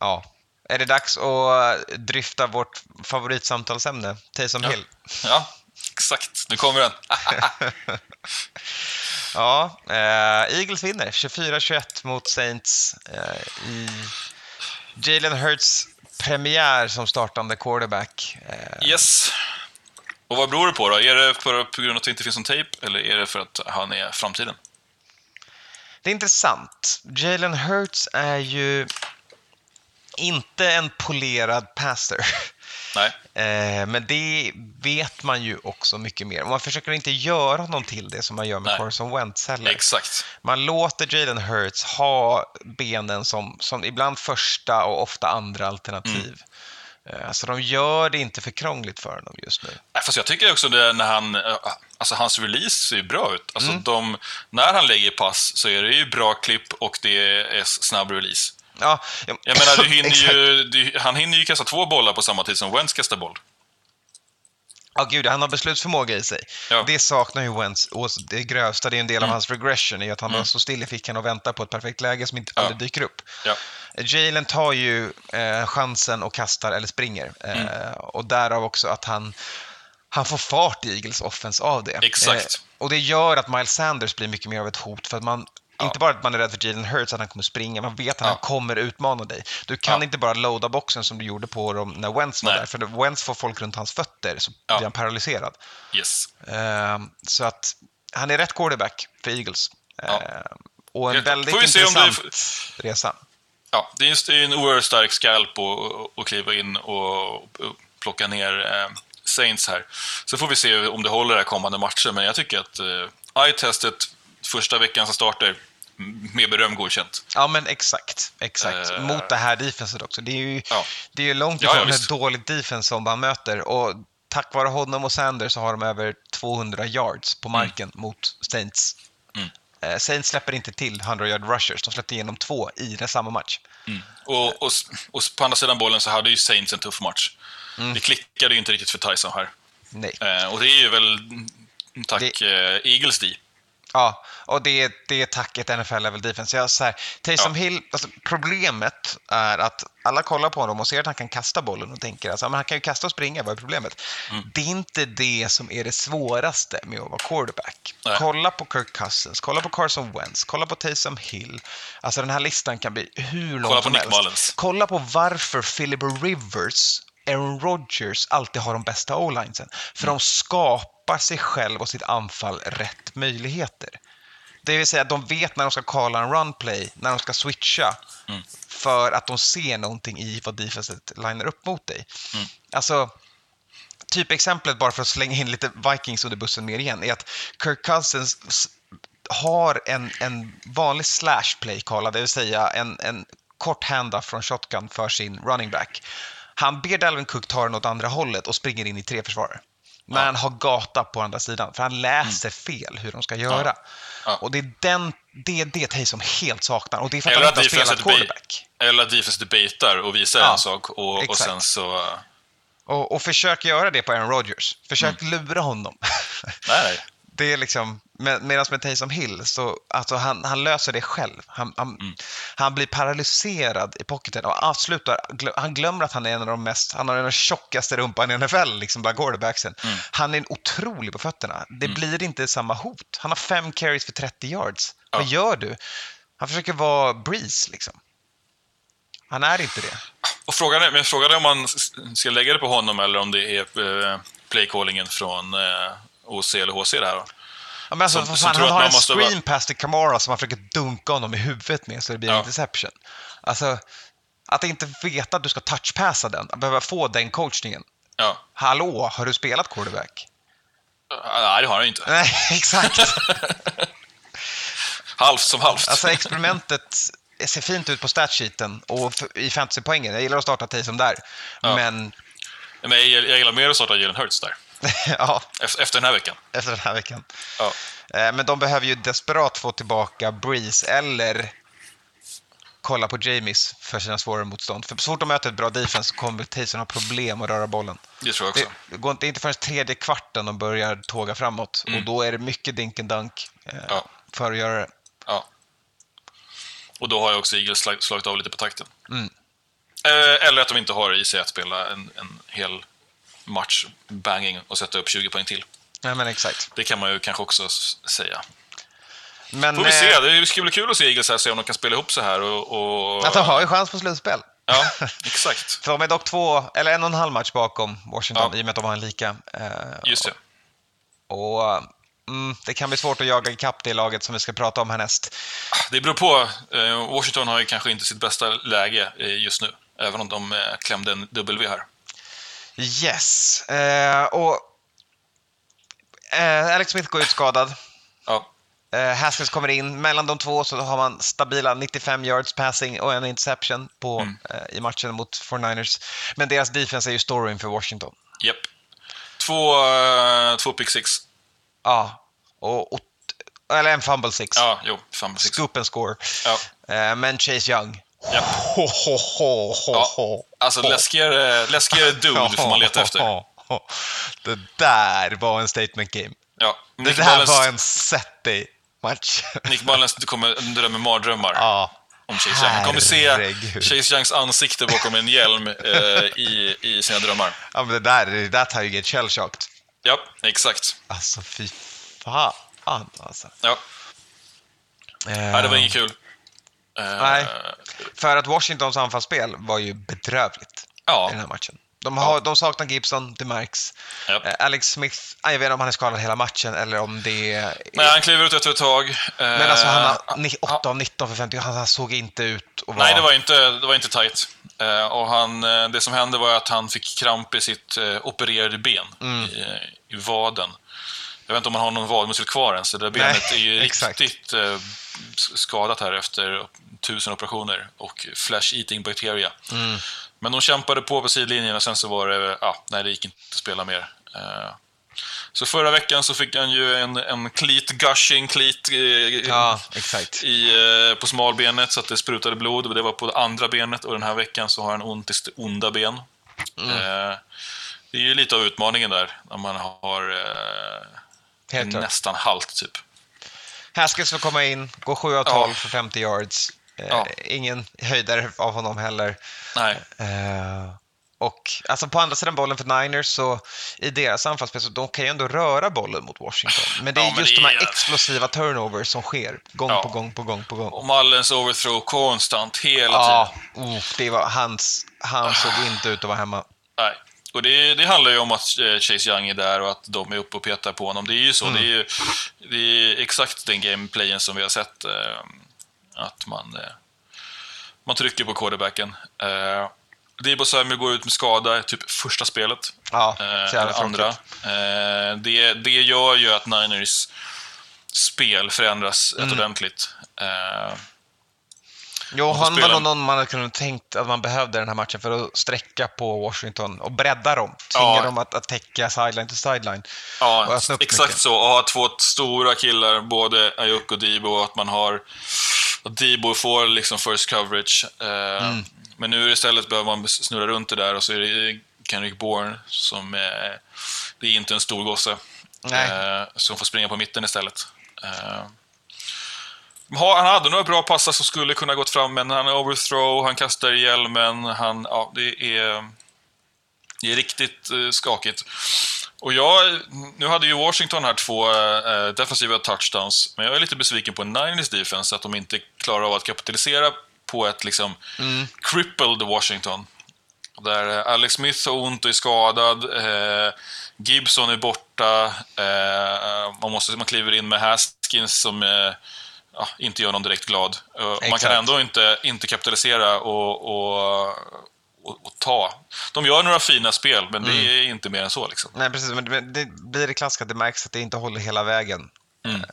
Ja. Är det dags att dryfta vårt favoritsamtalsämne, Taysom
Ja.
Hill?
Ja, exakt. Nu kommer den.
Ja, eh, Eagles vinner 24-21 mot Saints eh, i Jalen Hurts premiär som startande quarterback. Eh,
Yes. Och vad beror det på då? Är det på, på grund av att det inte finns någon tejp eller är det för att han är framtiden?
Det är intressant. Jalen Hurts är ju inte en polerad passer.
Nej.
Eh, men det vet man ju också mycket mer. Man försöker inte göra honom till det som man gör med
Nej.
Carson Wentz heller.
Exakt.
Man låter Jalen Hurts ha benen som, som ibland första och ofta andra alternativ. Eh, Så de gör det inte för krångligt för honom just nu.
Fast jag tycker också det när han, eh, alltså hans release ser ju bra ut. Alltså
Mm.
de, när han lägger pass så är det ju bra klipp och det är snabb release.
Ja, ja,
Jag menar, du hinner ju, du, han hinner ju kasta två bollar på samma tid som Wentz kastar boll.
Ja, gud, han har beslutsförmåga i sig.
Ja. Mm.
Det saknar ju Wentz. Och det grövsta, det är en del av hans regression, i att han bara står still i fickan och väntar på ett perfekt läge som inte
Ja.
aldrig dyker upp.
Ja.
Jalen tar ju eh, chansen och kastar eller springer. Eh,
Mm.
Och därav också att han, han får fart i Eagles offense av det.
Exakt.
Eh, och det gör att Miles Sanders blir mycket mer av ett hot. För att man, Inte bara att man är rädd för Jalen Hurts, att han kommer springa, man vet att
Ja.
han kommer utmana dig. Du kan
Ja.
inte bara loada boxen som du gjorde på dem när Wentz var
Nej.
där. För när Wentz får folk runt hans fötter så blir han paralyserad.
Yes.
Eh, så att han är rätt quarterback för Eagles.
Ja.
och en
Helt-
väldigt
får vi se om det-
intressant resa.
Ja, det är är en oerhört stark skalp att att kliva in och och plocka ner eh, Saints här. Så får vi se om det håller här kommande matcher, men jag tycker att eh, eye-testet första veckan som startar, med beröm godkänt.
Ja, men exakt. exakt.
Eh.
Mot det här defenset också. Det är ju,
Ja.
det är ju långt
Ja, ja,
ifrån ett dåligt defense som man möter. Och tack vare honom och Sanders så har de över 200 yards på marken mot Saints.
Mm.
Eh, Saints släpper inte till 100 yard rushers. De släppte igenom två i den samma match.
Och, och, och på andra sidan bollen så hade ju Saints en tuff match.
Mm.
Det klickade ju inte riktigt för Tyson här.
Nej.
Eh, och det är ju väl tack eh, Eagles D.
Ja, och det, det är tacket NFL level defense. Jag, så här, Taysom
Ja.
Hill, alltså, problemet är att alla kollar på honom och ser att han kan kasta bollen och tänker att men han kan ju kasta och springa, vad är problemet?
Mm.
Det är inte det som är det svåraste med att vara quarterback.
Nej.
Kolla på Kirk Cousins, kolla på Carson Wentz, kolla på Taysom Hill. Alltså den här listan kan bli hur lång
Kolla på
som
Nick
helst.
Mullins.
Kolla på varför Philip Rivers Aaron Rodgers alltid har de bästa o-linesen. För de skapar sig själv och sitt anfall rätt möjligheter. Det vill säga att de vet när de ska kalla en run play, när de ska switcha. För att de ser någonting i vad defenset linar upp mot dig. Alltså, typexemplet, bara för att slänga in lite Vikings under bussen mer igen, är att Kirk Cousins har en, en vanlig slash play kallad, det vill säga en, en kort handoff från shotgun för sin running back. Han ber Dalvin Cook ta den åt andra hållet och springer in i tre försvarare. Men han har gata på andra sidan, för han läser fel hur de ska göra.
Mm. Ja.
Och det är den, det, är det Taysom helt saknar. Och det är för att
Eller
han
att
inte har spelat quarterback.
Eller att defense debatar och visar
Ja,
en sak och, och sen så...
Och, och försök göra det på Aaron Rodgers. Försök
Mm.
lura honom.
Nej.
Det är liksom, med, medan med Taysom Hill, så alltså han, han löser det själv. Han, han,
Mm.
han blir paralyserad i pocketen och avslutar, glö, han glömmer att han är en av de mest, han har den tjockaste rumpan i NFL, liksom bland quarterbacksen.
Mm.
Han är otrolig på fötterna. Det blir inte samma hot. Han har fem carries för 30 yards. Vad gör du? Han försöker vara Breeze, liksom. Han är inte det.
Och frågan är, men frågan är om man ska lägga det på honom eller om det är eh, playcallingen från eh, OC eller HC då.
Ja, men alltså,
Som- som
fan,
tror
han har
man
en
måste vara-
screen pass till Kamara som han försöker dunka honom i huvudet med så det blir en
Ja.
interception. Alltså, att inte veta att du ska touchpassa den, att behöva få den coachningen.
Ja.
Hallå, har du spelat quarterback?
Nej, det har han inte.
Nej, exakt.
Halvt som halvt.
Alltså experimentet ser fint ut på statsheeten och i fantasypoängen. Jag gillar att starta Taysom där.
Ja.
Men,
Men jag, jag gillar mer att starta Jalen Hurts där.
ja,
Efter, den här veckan.
efter den här veckan.
Ja.
Eh, Men de behöver ju desperat få tillbaka Breeze eller kolla på Jamies för sina svårare motstånd. För så fort de möter ett bra defense så kommer Taysom ha problem att röra bollen.
Det tror jag också.
Det, går inte, inte förrän tredje kvarten de börjar tåga framåt och då är det mycket dink and dunk eh,
Mm. Ja.
för att göra det.
Ja. Och då har jag också Eagles slag- slagit av lite på takten.
Mm.
Eh, eller att de inte har i sig att spela en, en hel match banging och sätta upp 20 poäng till.
Ja, men exakt.
Det kan man ju kanske också säga.
Men
Får vi
eh,
se. Det ska bli kul att se Eagles här, se om de kan spela ihop så här. Och, och...
att de har ju chans på slutspel.
Ja, exakt.
För de är dock två, eller en och en halv match bakom Washington
Ja.
i och med att de har en lika. Eh,
Just det.
Och mm, det kan bli svårt att jaga ikapp det laget som vi ska prata om härnäst.
Det beror på. Eh, Washington har ju kanske inte sitt bästa läge eh, just nu. Även om de eh, klämde en W här.
Yes. Eh, och eh, Alex Smith går ut skadad.
Ja,
Eh, Haskins kommer in. Mellan de två så har man stabila 95 yards passing och en interception på,
Mm.
eh, i matchen mot 49ers. Men deras defense är ju storyn för Washington.
japp. Två, eh, två pick six.
Ja, och, och, eller en fumble six.
Ja, jo. Fan, six.
Scoop and score.
Ja.
Eh, men Chase Young.
Japp.
Ho, ho, ho, ho,
Ja,
ho.
Alltså läskigare, läskigare dude får man leta efter.
Det där var en statement game.
Ja,
Det där
Mullens,
var en set day match.
Nick Mullens kommer drömmer mardrömmar
ja.
om Chase Young. Han kommer se. Chase Youngs ansikte bakom en hjälm eh, i, i sina drömmar.
ja, men det där, that's how you get shell shocked.
Ja, exakt.
Alltså fy fan alltså.
Ja, nej, det var inget kul. Eh,
Nej. För att Washingtons anfallsspel var ju bedrövligt
Ja.
i den här matchen. De, har, de saknar Gibson, det märks.
Ja.
Eh, Alex Smith, ah, jag vet inte om han är skadad hela matchen eller om det är...
Nej, han kliver ut efter ett tag. Eh,
Men alltså han har
ja.
ni- 8 av 19 för 50, han, han såg inte ut att vara...
Nej, det var inte, det var inte. Eh, och han, eh, det som hände var att han fick kramp i sitt eh, opererade ben,
Mm.
i, i vaden. Jag vet inte om han har någon vadmuskel kvar ens, så det där benet är ju riktigt eh, skadat här efter tusen operationer och flash-eating bacteria.
Mm.
Men de kämpade på på sidlinjen och sen så var det, ja, nej det gick inte att spela mer. Eh, så förra veckan så fick han ju en, en cleat gushing, cleat eh,
Ja, exakt.
i, eh, på smalbenet så att det sprutade blod. Det var på det andra benet och den här veckan så har han ont i sitt onda ben.
Mm.
Eh, det är ju lite av utmaningen där när man har nästan halt typ.
Haskins får komma in, gå 7 av 12 för 50 yards. Eh,
Ja.
Ingen höjdare av honom heller.
Nej,
Eh, och alltså på andra sidan bollen för Niners så i deras anfallsspel så de kan ju ändå röra bollen mot Washington. Men det är
Ja,
just
det
de här
är-
explosiva turnovers som sker gång
Ja.
på gång på gång på gång.
och Mullens overthrow konstant hela
Ja,
tiden.
oh, det var hans, han såg inte ut att vara hemma.
Nej. Och det, det handlar ju om att eh, Chase Young är där och att de är uppe och petar på honom. Det är ju så. Det, är ju, det är exakt den gameplayen som vi har sett. Eh, att man, eh, man trycker på quarterbacken. Debo Samuel går ut med skada typ första spelet.
Ja,
eller andra. det, det gör ju att Niners spel förändras
Mm.
rätt ordentligt. Eh,
Jo, han var nog någon man hade kunnat tänkt att man behövde den här matchen för att sträcka på Washington och bredda dem. Tvinga
Ja.
dem att, att täcka sideline till sideline.
Ja, exakt
mycket.
så. Och ha två stora killar, både Ayuk och Debo, och att man har... Att Debo får liksom first coverage. Eh,
Mm.
Men nu istället behöver man snurra runt det där och så är det Kenrick Bourne som... Eh, det är inte en stor gosse.
Nej.
Eh, som får springa på mitten istället. Ha- han hade några bra passar som skulle kunna gått fram, men han overthrow, han kastar hjälmen, han... Ja, det är... Det är riktigt eh, skakigt. Och jag, nu hade ju Washington här två eh, defensiva touchdowns, men jag är lite besviken på Niners defense, att de inte klarar av att kapitalisera på ett liksom crippled Washington. Där eh, Alex Smith har ont och är skadad, eh, Gibson är borta, eh, man, måste, man kliver in med Haskins som eh, ja, inte gör någon direkt glad. Eh, man
Exakt.
kan ändå inte, inte kapitalisera och, och, och, och ta. De gör några fina spel, men det är inte mer än så. Liksom.
Nej, precis. Men det, det blir det klassiska, det märks att det inte håller hela vägen.
Mm.
Eh,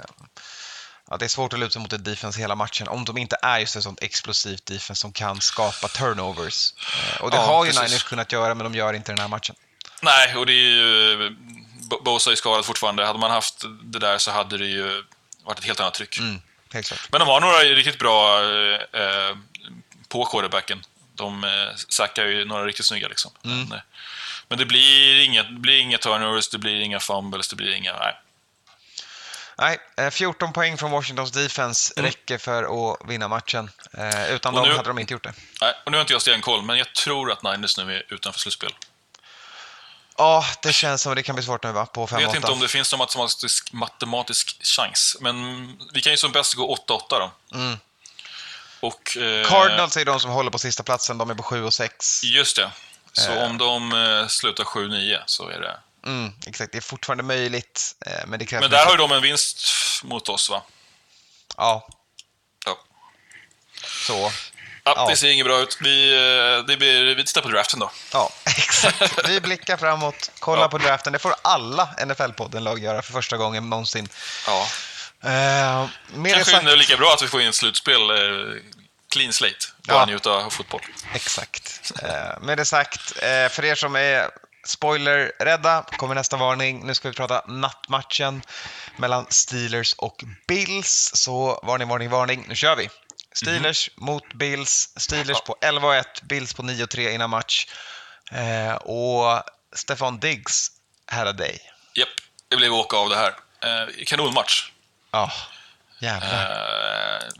Ja, det är svårt att luta sig mot ett defense hela matchen om de inte är just ett sånt explosivt defense som kan skapa turnovers. Eh, Och det
Ja,
har ju. Niners kunnat göra, men de gör inte den här matchen.
Nej, och det är ju... Bo- Bosa är skadad fortfarande. Hade man haft det där så hade det ju varit ett helt annat tryck.
Mm, klart.
Men de har några riktigt bra eh, eh, på quarterbacken. De eh, sackar ju några riktigt snygga liksom.
Mm.
Men, eh, men det blir inga, det blir inga turnovers, det blir inga fumbles, det blir inga... Nej.
Nej, eh, 14 poäng från Washingtons defense räcker för att vinna matchen. Eh, Utan
Mm. Och
dem
nu-
hade de inte gjort det.
Nej. Och nu har inte jag stenkoll, men jag tror att Niners nu är utanför slutspel.
Ja, det känns som det kan bli svårt nu va, på 5-8.
Jag vet inte om det finns någon matematisk, matematisk chans, men vi kan ju som bäst gå 8-8 då.
Mm.
Och, eh,
Cardinals är de som håller på sista platsen, de är på 7 och 6.
Just det. Så
Eh.
om de eh, slutar 7-9 så är det...
Mm, exakt, det är fortfarande möjligt, eh, men det krävs...
Men där har ju de en vinst mot oss, va?
Ja,
Ja.
så.
Ja,
Ja.
Det ser inget bra ut. Vi, eh, det blir, vi tittar på draften då.
Ja, exakt. Vi blickar framåt, kollar
Ja.
på draften. Det får alla NFL-podden-lag göra för första gången någonsin.
Ja.
Eh,
Kanske
sagt,
är det lika bra att vi får in ett slutspel. Eh, clean slate. Bara
Ja.
njuta av fotboll.
Exakt. Eh, med det sagt, eh, för er som är spoiler-rädda kommer nästa varning. Nu ska vi prata nattmatchen mellan Steelers och Bills. Så varning, varning, varning. Nu kör vi. Steelers mot Bills. Steelers på 11-1, Bills på 9-3 innan match. Eh, och Stefan Diggs had a day.
Japp, det blev åka av det här. Eh, kanonmatch.
Ja, jävlar.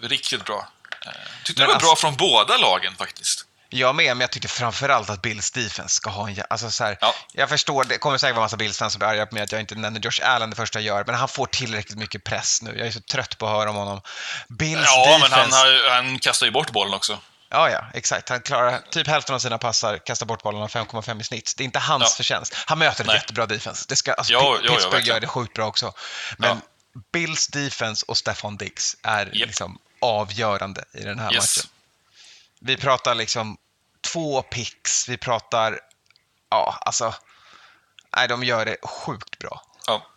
Eh, riktigt bra. Eh, tyckte
Men
det var bra
alltså-
från båda lagen faktiskt.
Jag med, men jag tyckte framförallt att Bills defense ska ha en... Alltså så här,
Ja.
Jag förstår, det kommer säkert vara massa Bills-fans som blir arga på mig att jag inte nämner Josh Allen det första jag gör, men han får tillräckligt mycket press nu. Jag är så trött på att höra om honom. Bills
Ja,
defense...
men han, har, han kastar ju bort bollen också.
Ja, ja, exakt. Han klarar typ hälften av sina passar, kastar bort bollen av 5,5 i snitt. Det är inte hans
Ja.
förtjänst. Han möter ett jättebra defense. Det ska, alltså,
Ja, ja, ja,
Pittsburgh
verkligen.
gör det sjukt bra också. Men Bills defense och Stefan Diggs är
Japp.
liksom avgörande i den här
Yes.
matchen. Vi pratar liksom två picks, vi pratar, ja alltså, nej de gör det sjukt bra.
Ja.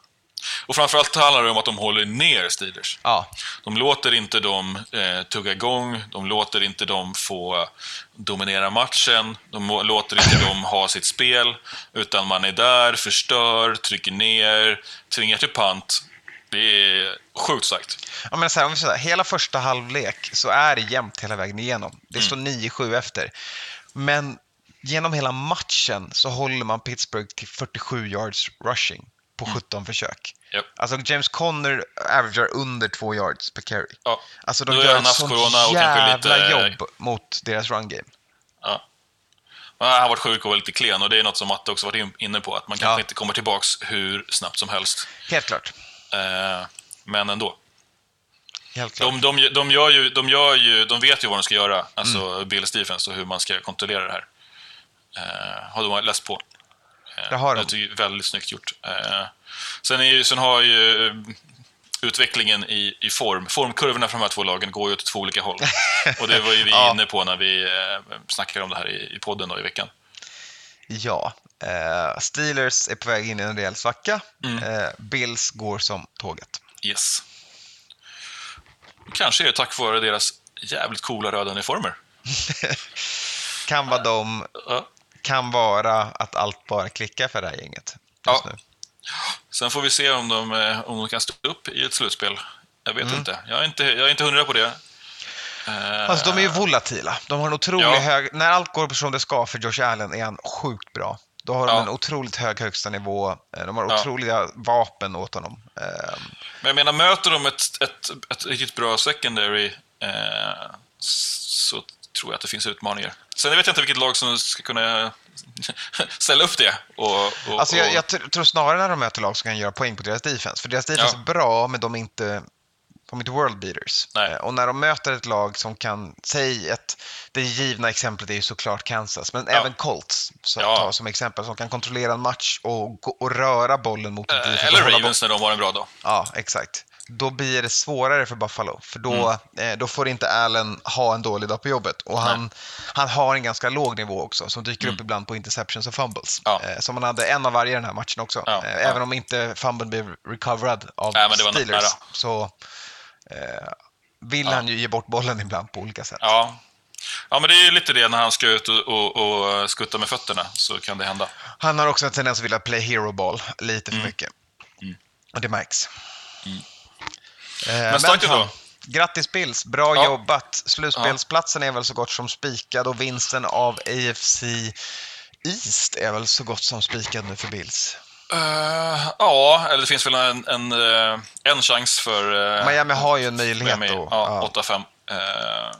Och framförallt handlar det om att de håller ner Steelers.
Ja,
De låter inte dem eh, tugga igång, de låter inte dem få dominera matchen, de låter inte dem ha sitt spel, utan man är där, förstör, trycker ner, tvingar till pant. Det är sjukt starkt.
ja men så här, om vi säger, hela första halvlek så är det jämnt hela vägen igenom. Det står 9-7 efter. Men genom hela matchen så håller man Pittsburgh till 47 yards rushing på 17 försök.
Japp.
Alltså James Conner averagear under 2 yards per carry.
Ja.
Alltså de
är
gör ett sånt jävla
lite-
jobb mot deras run game.
Ja. Men Han har varit sjuk och var lite klen och det är något som Matte också varit in- inne på, att man kanske
Ja.
inte kommer tillbaks hur snabbt som helst.
Helt klart.
Eh, men ändå.
Helt klart.
De, de, de, gör ju, de, gör ju, de vet ju vad de ska göra, alltså Bills defense och hur man ska kontrollera det här. Eh, har de läst på. Eh,
Det har de.
Jag tycker väldigt snyggt gjort. Eh, sen, är ju, sen har ju eh, utvecklingen i, i form, formkurvorna för de här två lagen går ju åt två olika håll. Och det var ju vi
Ja.
inne på när vi eh, snackade om det här i, i podden då, i veckan.
Ja. Eh, Steelers är på väg in i en rejäl svacka.
Mm.
Eh, Bills går som tåget.
Yes. Kanske är det tack vare deras jävligt coola röda uniformer.
Kan vara de,
Ja.
Kan vara att allt bara klickar för det här gänget.
Ja.
nu.
Sen får vi se om de, eh, om de kan stå upp i ett slutspel. Jag vet
Mm.
inte. Jag är inte, jag är inte hundra på det.
Alltså de är ju volatila. De har en otroligt
Ja.
hög... När allt går som det ska för Josh Allen är han sjukt bra. Då har de
Ja.
en otroligt hög högsta nivå. Eh, De har
Ja.
otroliga vapen åt honom. Ehm,
Men jag menar, möter de ett, ett, ett riktigt bra secondary eh, så tror jag att det finns utmaningar. Sen vet jag inte vilket lag som ska kunna ställa upp det. Och, och,
Alltså jag, jag tr- tror snarare när de möter lag som kan göra poäng på deras defense. För deras defense
Ja.
är bra, men de är inte, de är inte world beaters.
Nej.
Eh, Och när de möter ett lag som kan, säg ett, det givna exemplet är ju såklart Kansas, men
Ja.
även Colts så,
Ja.
ta som exempel, som kan kontrollera en match och, och röra bollen mot en
eh,
defense.
eller Ravens när de har en bra dag.
Ja, exakt. Då blir det svårare för Buffalo, för då,
Mm.
eh, då får inte Allen ha en dålig dag på jobbet. Och han, han har en ganska låg nivå också, som dyker upp ibland på interceptions och fumbles.
Mm. Ja.
Eh, som han hade en av varje i den här matchen också.
Ja,
Eh,
ja.
Även om inte fumble blev recoverad av
Nej,
Steelers, så eh, vill han ju ge bort bollen ibland på olika sätt.
Ja. ja, men det är ju lite det när han ska ut och, och, och skutta med fötterna, så kan det hända.
Han har också en tendens att vilja play hero ball lite för
Mm.
mycket.
Mm.
Och det märks.
Mm.
Eh,
Men starkt ändå.
Grattis Bills, bra
Ja.
jobbat. Slutspelsplatsen är väl så gott som spikad och vinsten av AFC East är väl så gott som spikad nu för Bills.
Eh, ja, eller det finns väl en, en, eh, en chans för... eh,
Miami har ju en möjlighet
Miami.
då.
Ja,
Ja,
8-5. Eh,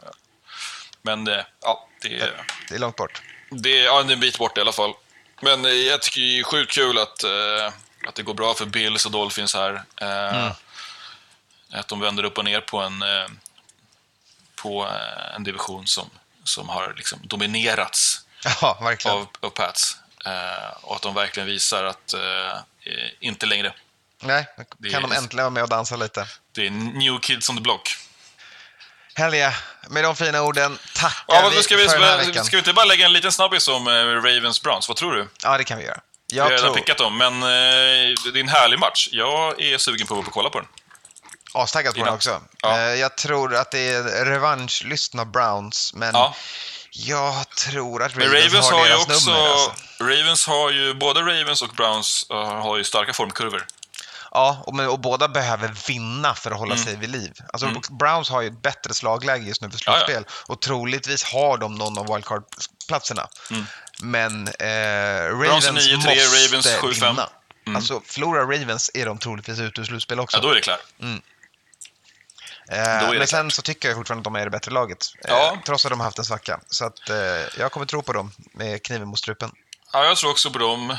men ja, det,
det är långt bort.
det, ja, det är en bit bort i alla fall. Men jag tycker det är sjukt kul att, att det går bra för Bills och Dolphins här.
Mm.
Att de vänder upp och ner på en, eh, på eh, en division som, som har liksom dominerats
Ja,
av, av Pats. Eh, och att de verkligen visar att inte längre.
Nej,
det
kan de
är-
äntligen vara med och dansa lite.
Det är new kids on the block.
Hell yeah. Med de fina orden tackar
Ja,
vi
ska, vi,
för den här
ska,
veckan.
vi inte bara lägga en liten snabbis om Ravens Browns? Vad tror du?
Ja, det kan vi göra.
Vi har
Jag
redan
tror...
pickat dem, men eh, det är en härlig match. Jag är sugen på att kolla på den.
Astaggad på den också.
Ja.
Eh, Jag tror att det är revanschlystna Browns, men
Ja.
jag tror att Ravens,
Ravens
har,
har ju
deras
också...
nummer. Alltså.
Ravens har ju, både Ravens och Browns eh, har ju starka formkurvor.
Ja, och, och båda behöver vinna för att hålla
Mm.
sig vid liv. Alltså, Browns har ju ett bättre slagläge just nu för
Ja, ja.
slutspel och troligtvis har de någon av wildcard-platserna. Men eh, Ravens
är 9-3,
måste
Ravens 7-5.
vinna. Alltså, förlorar Ravens är de troligtvis ute ur slutspel också.
Ja, då är det klart.
Eh, men sen så tycker jag fortfarande att de är det bättre laget. Eh,
Ja.
Trots att de har haft en svacka. Så att, eh, jag kommer tro på dem med kniven mot strupen.
Ja, jag tror också på dem.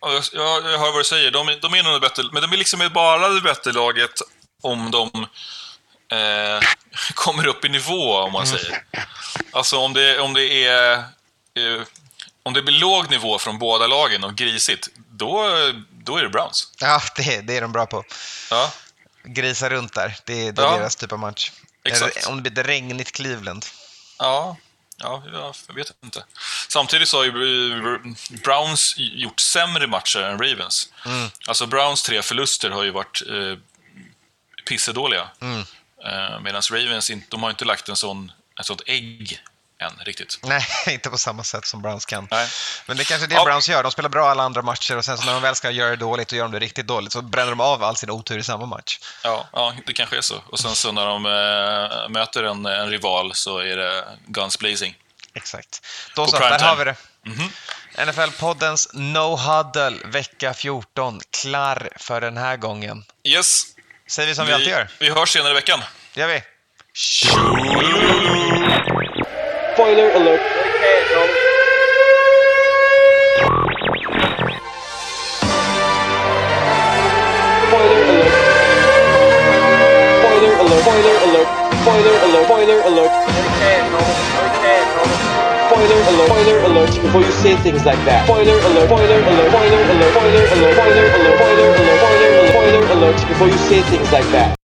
Jag, jag, jag hör vad du säger. De, är- de är nog det bättre, men de är liksom bara det bättre laget om de eh, kommer upp i nivå, om man säger. Alltså om det, om det är... Eh, om det blir låg nivå från båda lagen och grisigt, då, då är det Browns.
Ja, det, det är de bra på.
Ja,
Grisa runt där. Det, det är
Ja.
deras typ av match.
Exakt.
Om det blir regnigt Cleveland.
ja, ja, jag vet inte. Samtidigt så har ju Browns gjort sämre matcher än Ravens. Alltså Browns tre förluster har ju varit eh, pissedåliga. Eh, Medan Ravens inte, de har inte lagt en sån, ett sånt ägg än riktigt.
Nej, inte på samma sätt som Browns kan.
Nej.
Men det är kanske är det
Ja.
Browns gör. De spelar bra alla andra matcher och sen så när de väl ska göra det dåligt och gör de det riktigt dåligt så bränner de av all sin otur i samma match.
Ja, ja, det kanske är så. Och sen så när de eh, möter en, en rival så är det guns blazing.
Exakt. Då så, där har vi det. NFL-poddens No Huddle vecka 14 klar för den här gången.
Yes,
Säger vi som vi, alltid gör.
vi hörs senare i veckan.
Det gör vi.
Spoiler alert, spoiler alert. Spoiler alert, spoiler alert before you say things like that. Spoiler alert, spoiler alert, spoiler alert, spoiler alert, spoiler alert, spoiler alert, spoiler alert, before you say things like that.